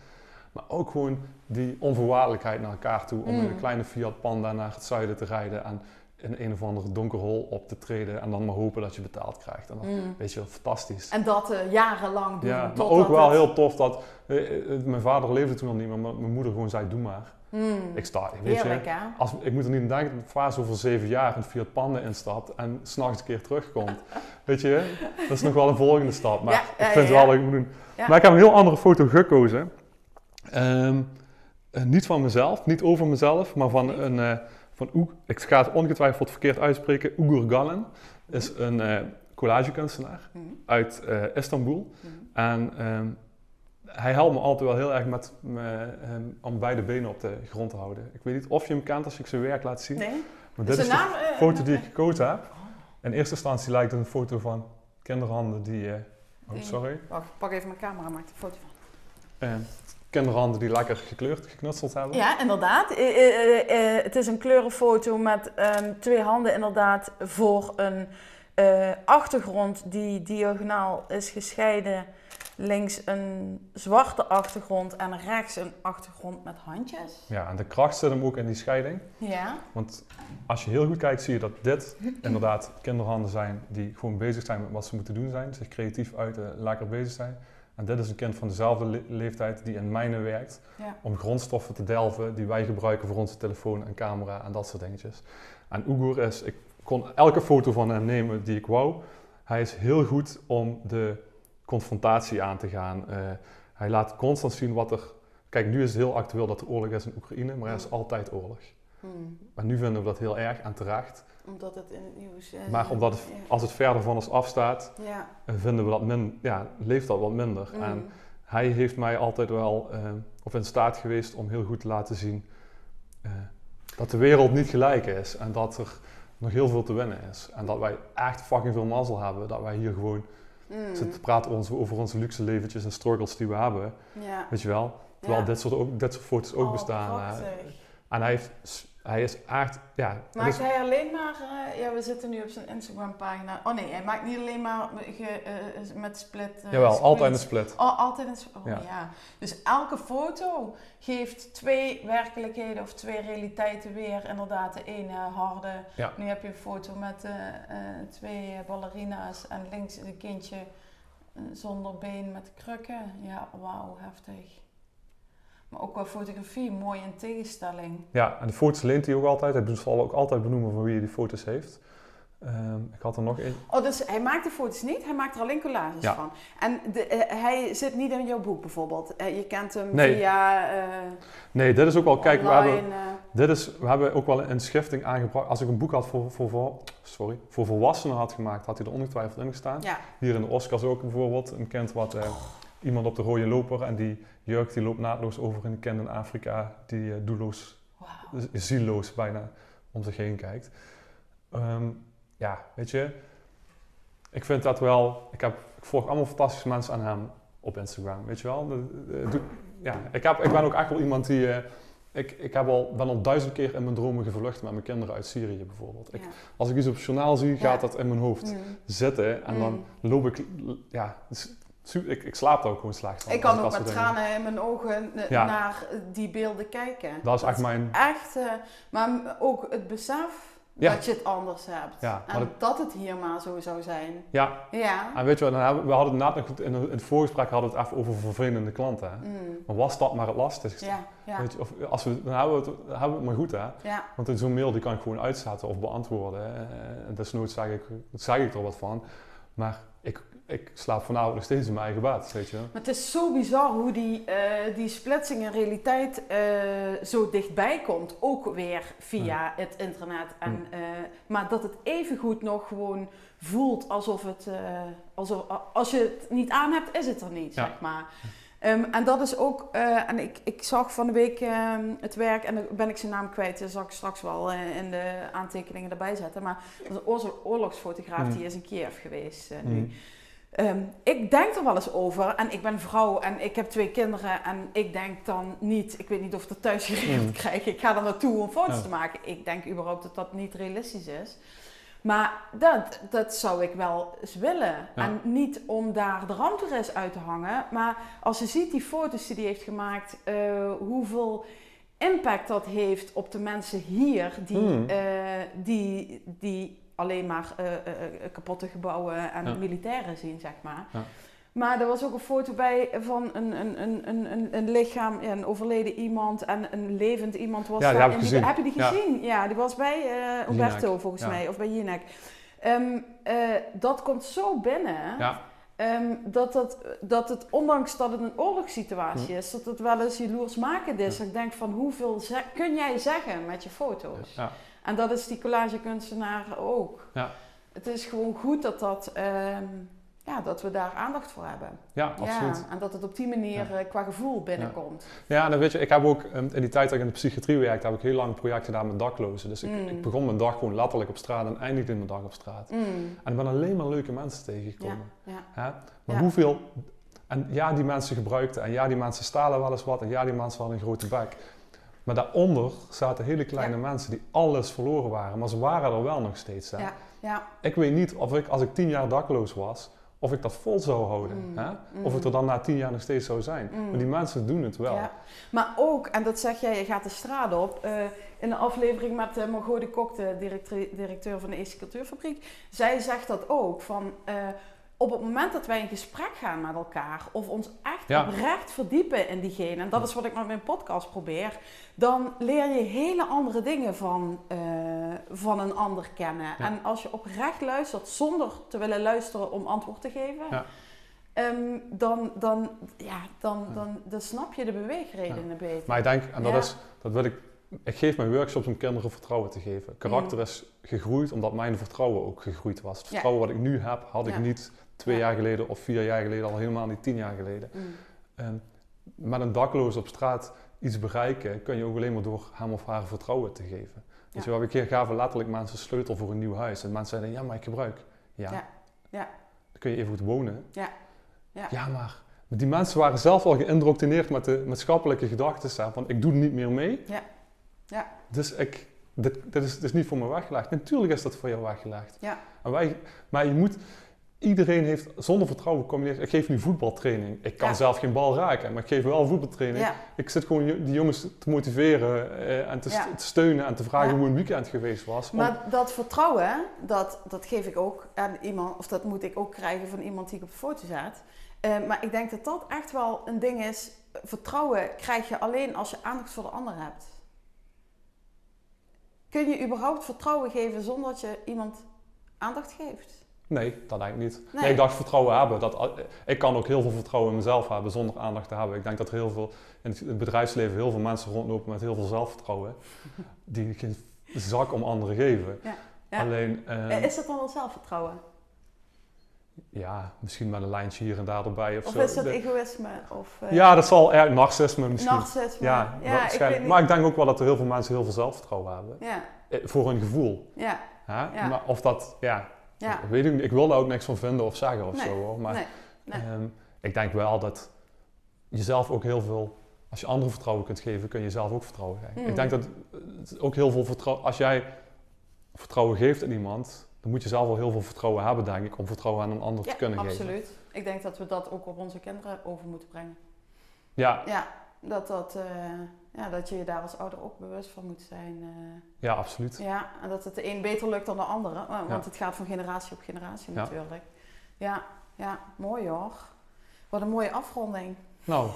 Maar ook gewoon die onvoorwaardelijkheid naar elkaar toe. Om in Mm. een kleine Fiat Panda naar het zuiden te rijden. En in een of andere donker hol op te treden. En dan maar hopen dat je betaald krijgt. En dan, Mm. weet je wel, fantastisch. En dat eh, jarenlang doen. Ja, maar ook wel het- heel tof dat... eh, eh, mijn vader leefde toen al niet meer, maar mijn moeder gewoon zei, doe maar. Mm. Ik sta, weet Heerlijk, je. hè? Als, ik moet er niet aan denken dat Vaas over zeven jaar in Fiat Panda instapt en s'nachts een keer terugkomt. *laughs* weet je, dat is nog wel een volgende stap. Maar Ja, ik ja, vind ja, wel ja. dat ik moet doen. Maar ik heb een heel andere foto gekozen. Ehm, eh, niet van mezelf, niet over mezelf, maar van *laughs* een... van Oeg, ik ga het ongetwijfeld verkeerd uitspreken. Ugur Gallen is een eh collagekunstenaar Mhm. uit eh, Istanbul. Mhm. En ehm, hij helpt me altijd wel heel erg met me, ehm, om beide benen op de grond te houden. Ik weet niet of je hem kent als ik zijn werk laat zien. Nee? Maar dit is de de naam, eh, foto die ik gekozen heb. In eerste instantie lijkt het een foto van kinderhanden die... oh, sorry. Wacht, pak even mijn camera, maak een foto van. Kinderhanden die lekker gekleurd, geknutseld hebben. Ja, inderdaad. Eh, eh, eh, het is een kleurenfoto met ehm, twee handen inderdaad voor een achtergrond die diagonaal is gescheiden. Links een zwarte achtergrond en rechts een achtergrond met handjes. Ja, en de kracht zit hem ook in die scheiding. Ja. Want als je heel goed kijkt, zie je dat dit inderdaad kinderhanden zijn die gewoon bezig zijn met wat ze moeten doen zijn. Zich creatief uiten, lekker bezig zijn. En dit is een kind van dezelfde le- leeftijd die in mijnen werkt Ja. om grondstoffen te delven die wij gebruiken voor onze telefoon en camera en dat soort dingetjes. En Ugur is, ik kon elke foto van hem nemen die ik wou. Hij is heel goed om de confrontatie aan te gaan. Eh, hij laat constant zien wat er... Kijk, nu is het heel actueel dat er oorlog is in Oekraïne, maar er is altijd oorlog. Hmm. Maar nu vinden we dat heel erg en terecht. Omdat het in het nieuws is. Maar omdat het, als het verder van ons afstaat, Ja. eh, vinden we dat min, ja, leeft dat wat minder. Hmm. En hij heeft mij altijd wel eh, of in staat geweest om heel goed te laten zien eh, dat de wereld niet gelijk is en dat er nog heel veel te winnen is. En dat wij echt fucking veel mazzel hebben, dat wij hier gewoon Hmm. zitten te praten over, over onze luxe leventjes en struggles die we hebben. Ja. Weet je wel? Terwijl Ja. dit, soort ook, dit soort foto's ook Oh, bestaan. Eh. en hij, heeft, hij is echt, ja, Maakt is- hij alleen maar, eh, ja we zitten nu op zijn Instagram pagina. Oh nee, hij maakt niet alleen maar ge, eh, met split. eh, jawel, altijd een split. Oh, altijd een sp- Oh Ja. ja. Dus elke foto geeft twee werkelijkheden of twee realiteiten weer. Inderdaad, de ene harde. Ja. Nu heb je een foto met eh, eh, twee ballerina's en links een kindje eh, zonder been met krukken. Ja, wauw, heftig. Maar ook qua fotografie, mooi in tegenstelling. Ja, en de foto's leent hij ook altijd. Hij zal ook altijd benoemen van wie hij die foto's heeft. Ehm, ik had er nog één. Oh, dus hij maakt de foto's niet, hij maakt er alleen collages Ja. van. En de, eh, hij zit niet in jouw boek bijvoorbeeld. Eh, je kent hem Nee. via eh Nee, dit is ook wel, kijk, we hebben, dit is, we hebben ook wel een schifting aangebracht. Als ik een boek had voor, voor, voor, sorry, voor volwassenen had gemaakt, had hij er ongetwijfeld in gestaan. ja. Hier in de Oscars ook bijvoorbeeld, een kind wat, iemand op de rode loper en die jeugd die loopt naadloos over in een kind in Afrika die eh, doelloos, Wauw. zieloos bijna om zich heen kijkt. Ehm, ja, weet je, ik vind dat wel, ik, heb, ik volg allemaal fantastische mensen aan hem op Instagram, weet je wel. De- de- doe- ja, ik, heb, ik ben ook echt wel iemand die, eh, ik, ik heb al, ben al duizend keer in mijn dromen gevlucht met mijn kinderen uit Syrië bijvoorbeeld. Ik, Ja. Als ik iets op het journaal zie, gaat Ja. dat in mijn hoofd Mm. zitten. En dan loop ik, ja, s- su- ik, ik slaap er ook gewoon slecht van. Ik kan ook met dingen- tranen in mijn ogen eh, Ja. naar die beelden kijken. Dat is echt mijn, echt, eh, maar ook het besef Ja. dat je het anders hebt. Ja, en het- dat het hier maar zo zou zijn. ja. Ja. En weet je wat, we, hadden het net nog, in het voorgesprek hadden we het even over vervelende klanten. Hè? Mm. Maar was dat maar het lastigste? Ja, ja, Weet je, of als we, dan hebben we, het, dan hebben we het maar goed hè. ja. Want in zo'n mail die kan ik gewoon uitzetten of beantwoorden. hè. En desnoods zeg ik, zeg ik er wat van. Maar ik, slaap vanavond nog steeds in mijn eigen bed, weet je. Maar het is zo bizar hoe die, eh, die splitsing in realiteit eh, zo dichtbij komt. Ook weer via het internet. En, eh, maar dat het evengoed nog gewoon voelt alsof het... alsof, als je het niet aan hebt, is het er niet, Ja. zeg maar. Ehm, en dat is ook... en ik, ik zag van de week ehm, het werk... En dan ben ik zijn naam kwijt. Dat zal ik straks wel in de aantekeningen erbij zetten. Maar dat is een oorlog- oorlogsfotograaf. Die is in Kiev geweest nu. Mm. Ehm, ik denk er wel eens over en ik ben vrouw en ik heb twee kinderen en ik denk dan niet, ik weet niet of ik dat thuis geregeld Mm. krijg, ik ga er naartoe om foto's Ja. te maken. Ik denk überhaupt dat dat niet realistisch is. Maar dat, dat zou ik wel eens willen. Ja. En niet om daar de ramptoerist uit te hangen, maar als je ziet die foto's die hij heeft gemaakt, eh, hoeveel impact dat heeft op de mensen hier die, Mm. eh, die, die alleen maar eh, eh, eh, kapotte gebouwen en Ja. militairen zien, zeg maar. Ja. Maar er was ook een foto bij van een, een, een, een, een, lichaam, ja, een overleden iemand en een levend iemand was Ja, die daar. heb gezien. Heb je die gezien? Ja, die was bij eh Umberto volgens mij, of bij Jinek. Ehm, eh, dat komt zo binnen. Ja, Ehm, dat, dat, dat het, ondanks dat het een oorlogssituatie Hm. is, dat het wel eens jaloersmakend is. Ja. Dat ik denk van hoeveel kun jij zeggen met je foto's? ja, En dat is die collagekunstenaar ook. Ja. Het is gewoon goed dat, dat, ehm, ja, dat we daar aandacht voor hebben. ja, absoluut. Ja, en dat het op die manier Ja. eh, qua gevoel binnenkomt. Ja, en dan weet je, ik heb ook ehm, in die tijd dat ik in de psychiatrie werkte, heb ik heel lang een project gedaan met daklozen. Dus ik, Mm. ik begon mijn dag gewoon letterlijk op straat en eindigde mijn dag op straat. Mm. En ik ben alleen maar leuke mensen tegengekomen. Ja? Maar hoeveel... En ja, die mensen gebruikten. En ja, die mensen stalen wel eens wat. En ja, die mensen hadden een grote bek. Maar daaronder zaten hele kleine mensen die alles verloren waren. Maar ze waren er wel nog steeds. Hè? Ja. ja. Ik weet niet of ik, als ik tien jaar dakloos was, of ik dat vol zou houden. Mm, Hè? mm. Of ik er dan na tien jaar nog steeds zou zijn. Mm. Maar die mensen doen het wel. Ja. Maar ook, en dat zeg jij, je gaat de straat op. eh, in de aflevering met uh, Margot de Kok, de directeur, directeur van de Eerste Cultuurfabriek. Zij zegt dat ook. Van, eh, op het moment dat wij in gesprek gaan met elkaar. Of ons echt Ja. oprecht verdiepen in diegene. En dat is wat ik met mijn podcast probeer. Dan leer je hele andere dingen van, eh, van een ander kennen. Ja. En als je oprecht luistert zonder te willen luisteren om antwoord te geven. Ja. ehm, dan, dan, ja, dan, dan, dan snap je de beweegredenen beter. Maar ik denk, en dat is, dat wil ik, ik geef mijn workshops om kinderen vertrouwen te geven. Karakter is gegroeid omdat mijn vertrouwen ook gegroeid was. Het vertrouwen wat ik nu heb, had ik niet twee Ja. jaar geleden of vier jaar geleden, al helemaal niet tien jaar geleden. Mm. En met een dakloos op straat iets bereiken, kun je ook alleen maar door hem of haar vertrouwen te geven. Weet je wel, een keer gaven letterlijk mensen sleutel voor een nieuw huis. En mensen zeiden, ja, maar ik gebruik. Ja. Ja. Ja. Dan kun je even goed wonen. Ja. Ja. Ja, maar die mensen waren zelf al geïndoctrineerd met de maatschappelijke gedachten. Van, ik doe niet meer mee. Ja. Ja. Dus ik, dit, dit, is, dit is niet voor me weggelegd. Natuurlijk is dat voor jou weggelegd. Ja. En wij, maar je moet... Iedereen heeft zonder vertrouwen Ik geef nu voetbaltraining. Ik kan Ja. zelf geen bal raken, maar ik geef wel voetbaltraining. Ja. Ik zit gewoon die jongens te motiveren eh, en te, Ja. te steunen en te vragen hoe een weekend geweest was. Maar dat vertrouwen, dat, dat geef ik ook aan iemand, of dat moet ik ook krijgen van iemand die ik op de foto zet. Eh, maar ik denk dat dat echt wel een ding is. Vertrouwen krijg je alleen als je aandacht voor de ander hebt. Kun je überhaupt vertrouwen geven zonder dat je iemand aandacht geeft? Nee, dat denk ik niet. Nee. Nee. ik dacht vertrouwen hebben. Dat, ik kan ook heel veel vertrouwen in mezelf hebben zonder aandacht te hebben. Ik denk dat er heel veel in het- bedrijfsleven heel veel mensen rondlopen met heel veel zelfvertrouwen. *laughs* Die geen zak om anderen geven. Ja, ja. Alleen, eh, Eh, is dat dan wel zelfvertrouwen? ja, misschien met een lijntje hier en daar erbij of, Of zo. is dat egoïsme? Of, eh, ja, dat zal erg narcisme misschien. narcisme? Ja, ja ik waarschijnlijk. maar ik denk ook wel dat er heel veel mensen heel veel zelfvertrouwen hebben. Ja, Eh, Voor hun gevoel. ja? Ja. Maar of dat, ja, ja. weet ik. Ik wil daar ook niks van vinden of zeggen of Nee, zo hoor. Maar nee, nee. ehm, ik denk wel dat je zelf ook heel veel als je anderen vertrouwen kunt geven, kun je zelf ook vertrouwen geven. Mm. Ik denk dat het ook heel veel vertrouwen, als jij vertrouwen geeft aan iemand, dan moet je zelf wel heel veel vertrouwen hebben, denk ik, om vertrouwen aan een ander Ja, te kunnen geven. absoluut. Ik denk dat we dat ook op onze kinderen over moeten brengen. Ja, Ja, dat, dat, eh, ja, dat je je daar als ouder ook bewust van moet zijn. eh. ja, absoluut. ja, en dat het de een beter lukt dan de andere. wa- Want Ja. het gaat van generatie op generatie Ja. natuurlijk. Ja, ja, mooi hoor. Wat een mooie afronding. Nou,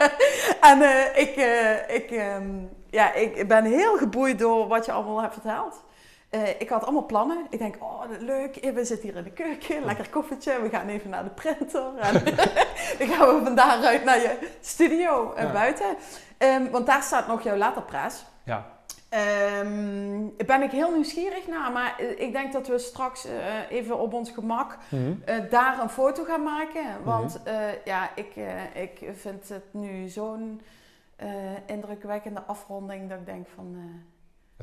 *laughs* en eh, ik, eh, ik, ehm, ja, ik ben heel geboeid door wat je allemaal hebt verteld. Eh, ik had allemaal plannen. Ik denk, oh, leuk. We zitten hier in de keuken, lekker koffietje. We gaan even naar de printer. En *laughs* dan gaan we van daaruit naar je studio eh, Ja. buiten. Ehm, want daar staat nog jouw letterpress. ja, Ehm ben ik heel nieuwsgierig naar. Maar eh, ik denk dat we straks even op ons gemak Mhm. daar een foto gaan maken. Want Mhm. eh, ja, ik, ik vind het nu zo'n indrukwekkende afronding dat ik denk van...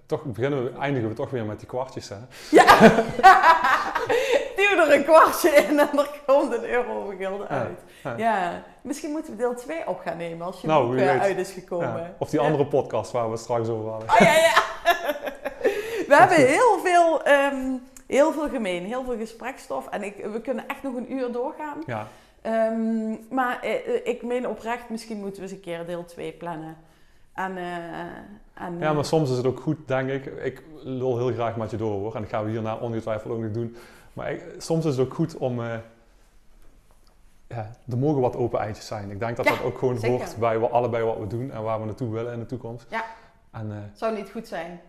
toch beginnen we, eindigen we toch weer met die kwartjes, hè? ja, *laughs* duw er een kwartje in en er komt een euro Ja, uit. ja. Ja. misschien moeten we deel 2 op gaan nemen als je Nou, boek eh, weet. uit is gekomen. Ja. Of die andere podcast waar we het straks over hadden. Oh ja, ja. *laughs* We hebben heel veel, ehm, heel veel gemeen, heel veel gesprekstof. En ik, we kunnen echt nog een uur doorgaan. Ja, Ehm, maar eh, eh, ik meen oprecht, misschien moeten we eens een keer deel 2 plannen. En, eh, en, ja, maar soms is het ook goed, denk ik. Ik lul heel graag met je door, hoor. En dat gaan we hierna ongetwijfeld ook nog doen. Maar ik- soms is het ook goed om... eh, ja, er mogen wat open eitjes zijn. Ik denk dat Ja, dat ook gewoon zeker. hoort bij allebei wat we doen en waar we naartoe willen in de toekomst. Ja. En eh zou niet goed zijn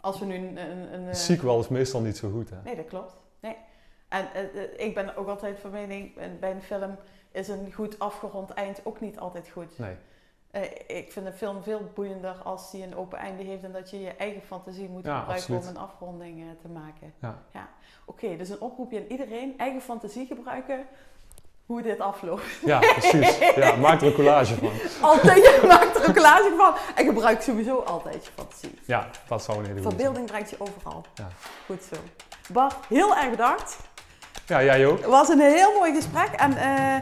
als we nu een... een, een eh, sequel is meestal niet zo goed, hè? Nee, dat klopt. Nee. En eh, eh, ik ben ook altijd van mening, en bij een film is een goed afgerond eind ook niet altijd goed. Nee. Eh, ik vind een film veel boeiender als die een open einde heeft en dat je je eigen fantasie moet Ja, gebruiken absoluut. om een afronding eh, te maken. Ja. Oké, dus een oproepje aan iedereen, eigen fantasie gebruiken hoe dit afloopt. Ja, precies. Ja, maak er een collage van. *laughs* Altijd, je maakt er een collage van en gebruik sowieso altijd je fantasie. Ja, dat zou een hele goede. Verbeelding brengt je overal. Ja. Goed zo. Bart, heel erg bedankt. Ja, jij ook. Het was een heel mooi gesprek en eh,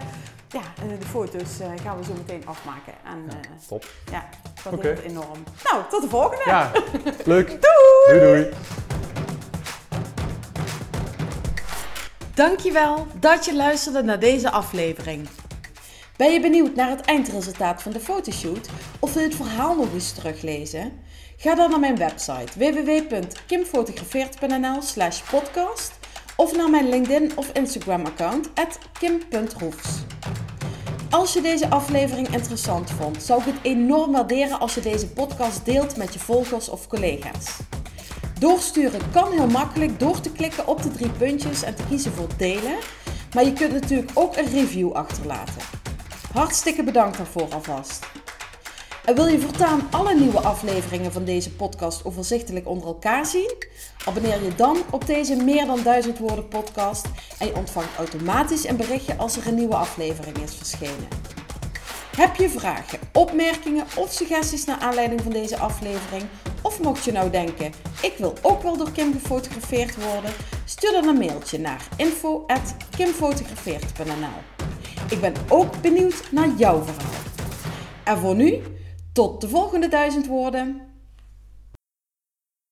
ja, de foto's eh, gaan we zo meteen afmaken. En Ja, eh, top. ja, ik waardeer Oké. het enorm. Nou, tot de volgende. Ja, *laughs* leuk. Doei! Doei doei. Dankjewel dat je luisterde naar deze aflevering. Ben je benieuwd naar het eindresultaat van de fotoshoot of wil je het verhaal nog eens teruglezen? Ga dan naar mijn website www.kimfotografeert.nl slash podcast of naar mijn LinkedIn of Instagram account kim.roefs. Als je deze aflevering interessant vond, zou ik het enorm waarderen als je deze podcast deelt met je volgers of collega's. Doorsturen kan heel makkelijk door te klikken op de drie puntjes en te kiezen voor delen. Maar je kunt natuurlijk ook een review achterlaten. Hartstikke bedankt daarvoor alvast. En wil je voortaan alle nieuwe afleveringen van deze podcast overzichtelijk onder elkaar zien? Abonneer je dan op deze meer dan 1000 woorden podcast en je ontvangt automatisch een berichtje als er een nieuwe aflevering is verschenen. Heb je vragen, opmerkingen of suggesties naar aanleiding van deze aflevering? Of mocht je nou denken, ik wil ook wel door Kim gefotografeerd worden? Stuur dan een mailtje naar info.kimfotografeert.nl Ik ben ook benieuwd naar jouw verhaal. En voor nu, tot de volgende duizend woorden.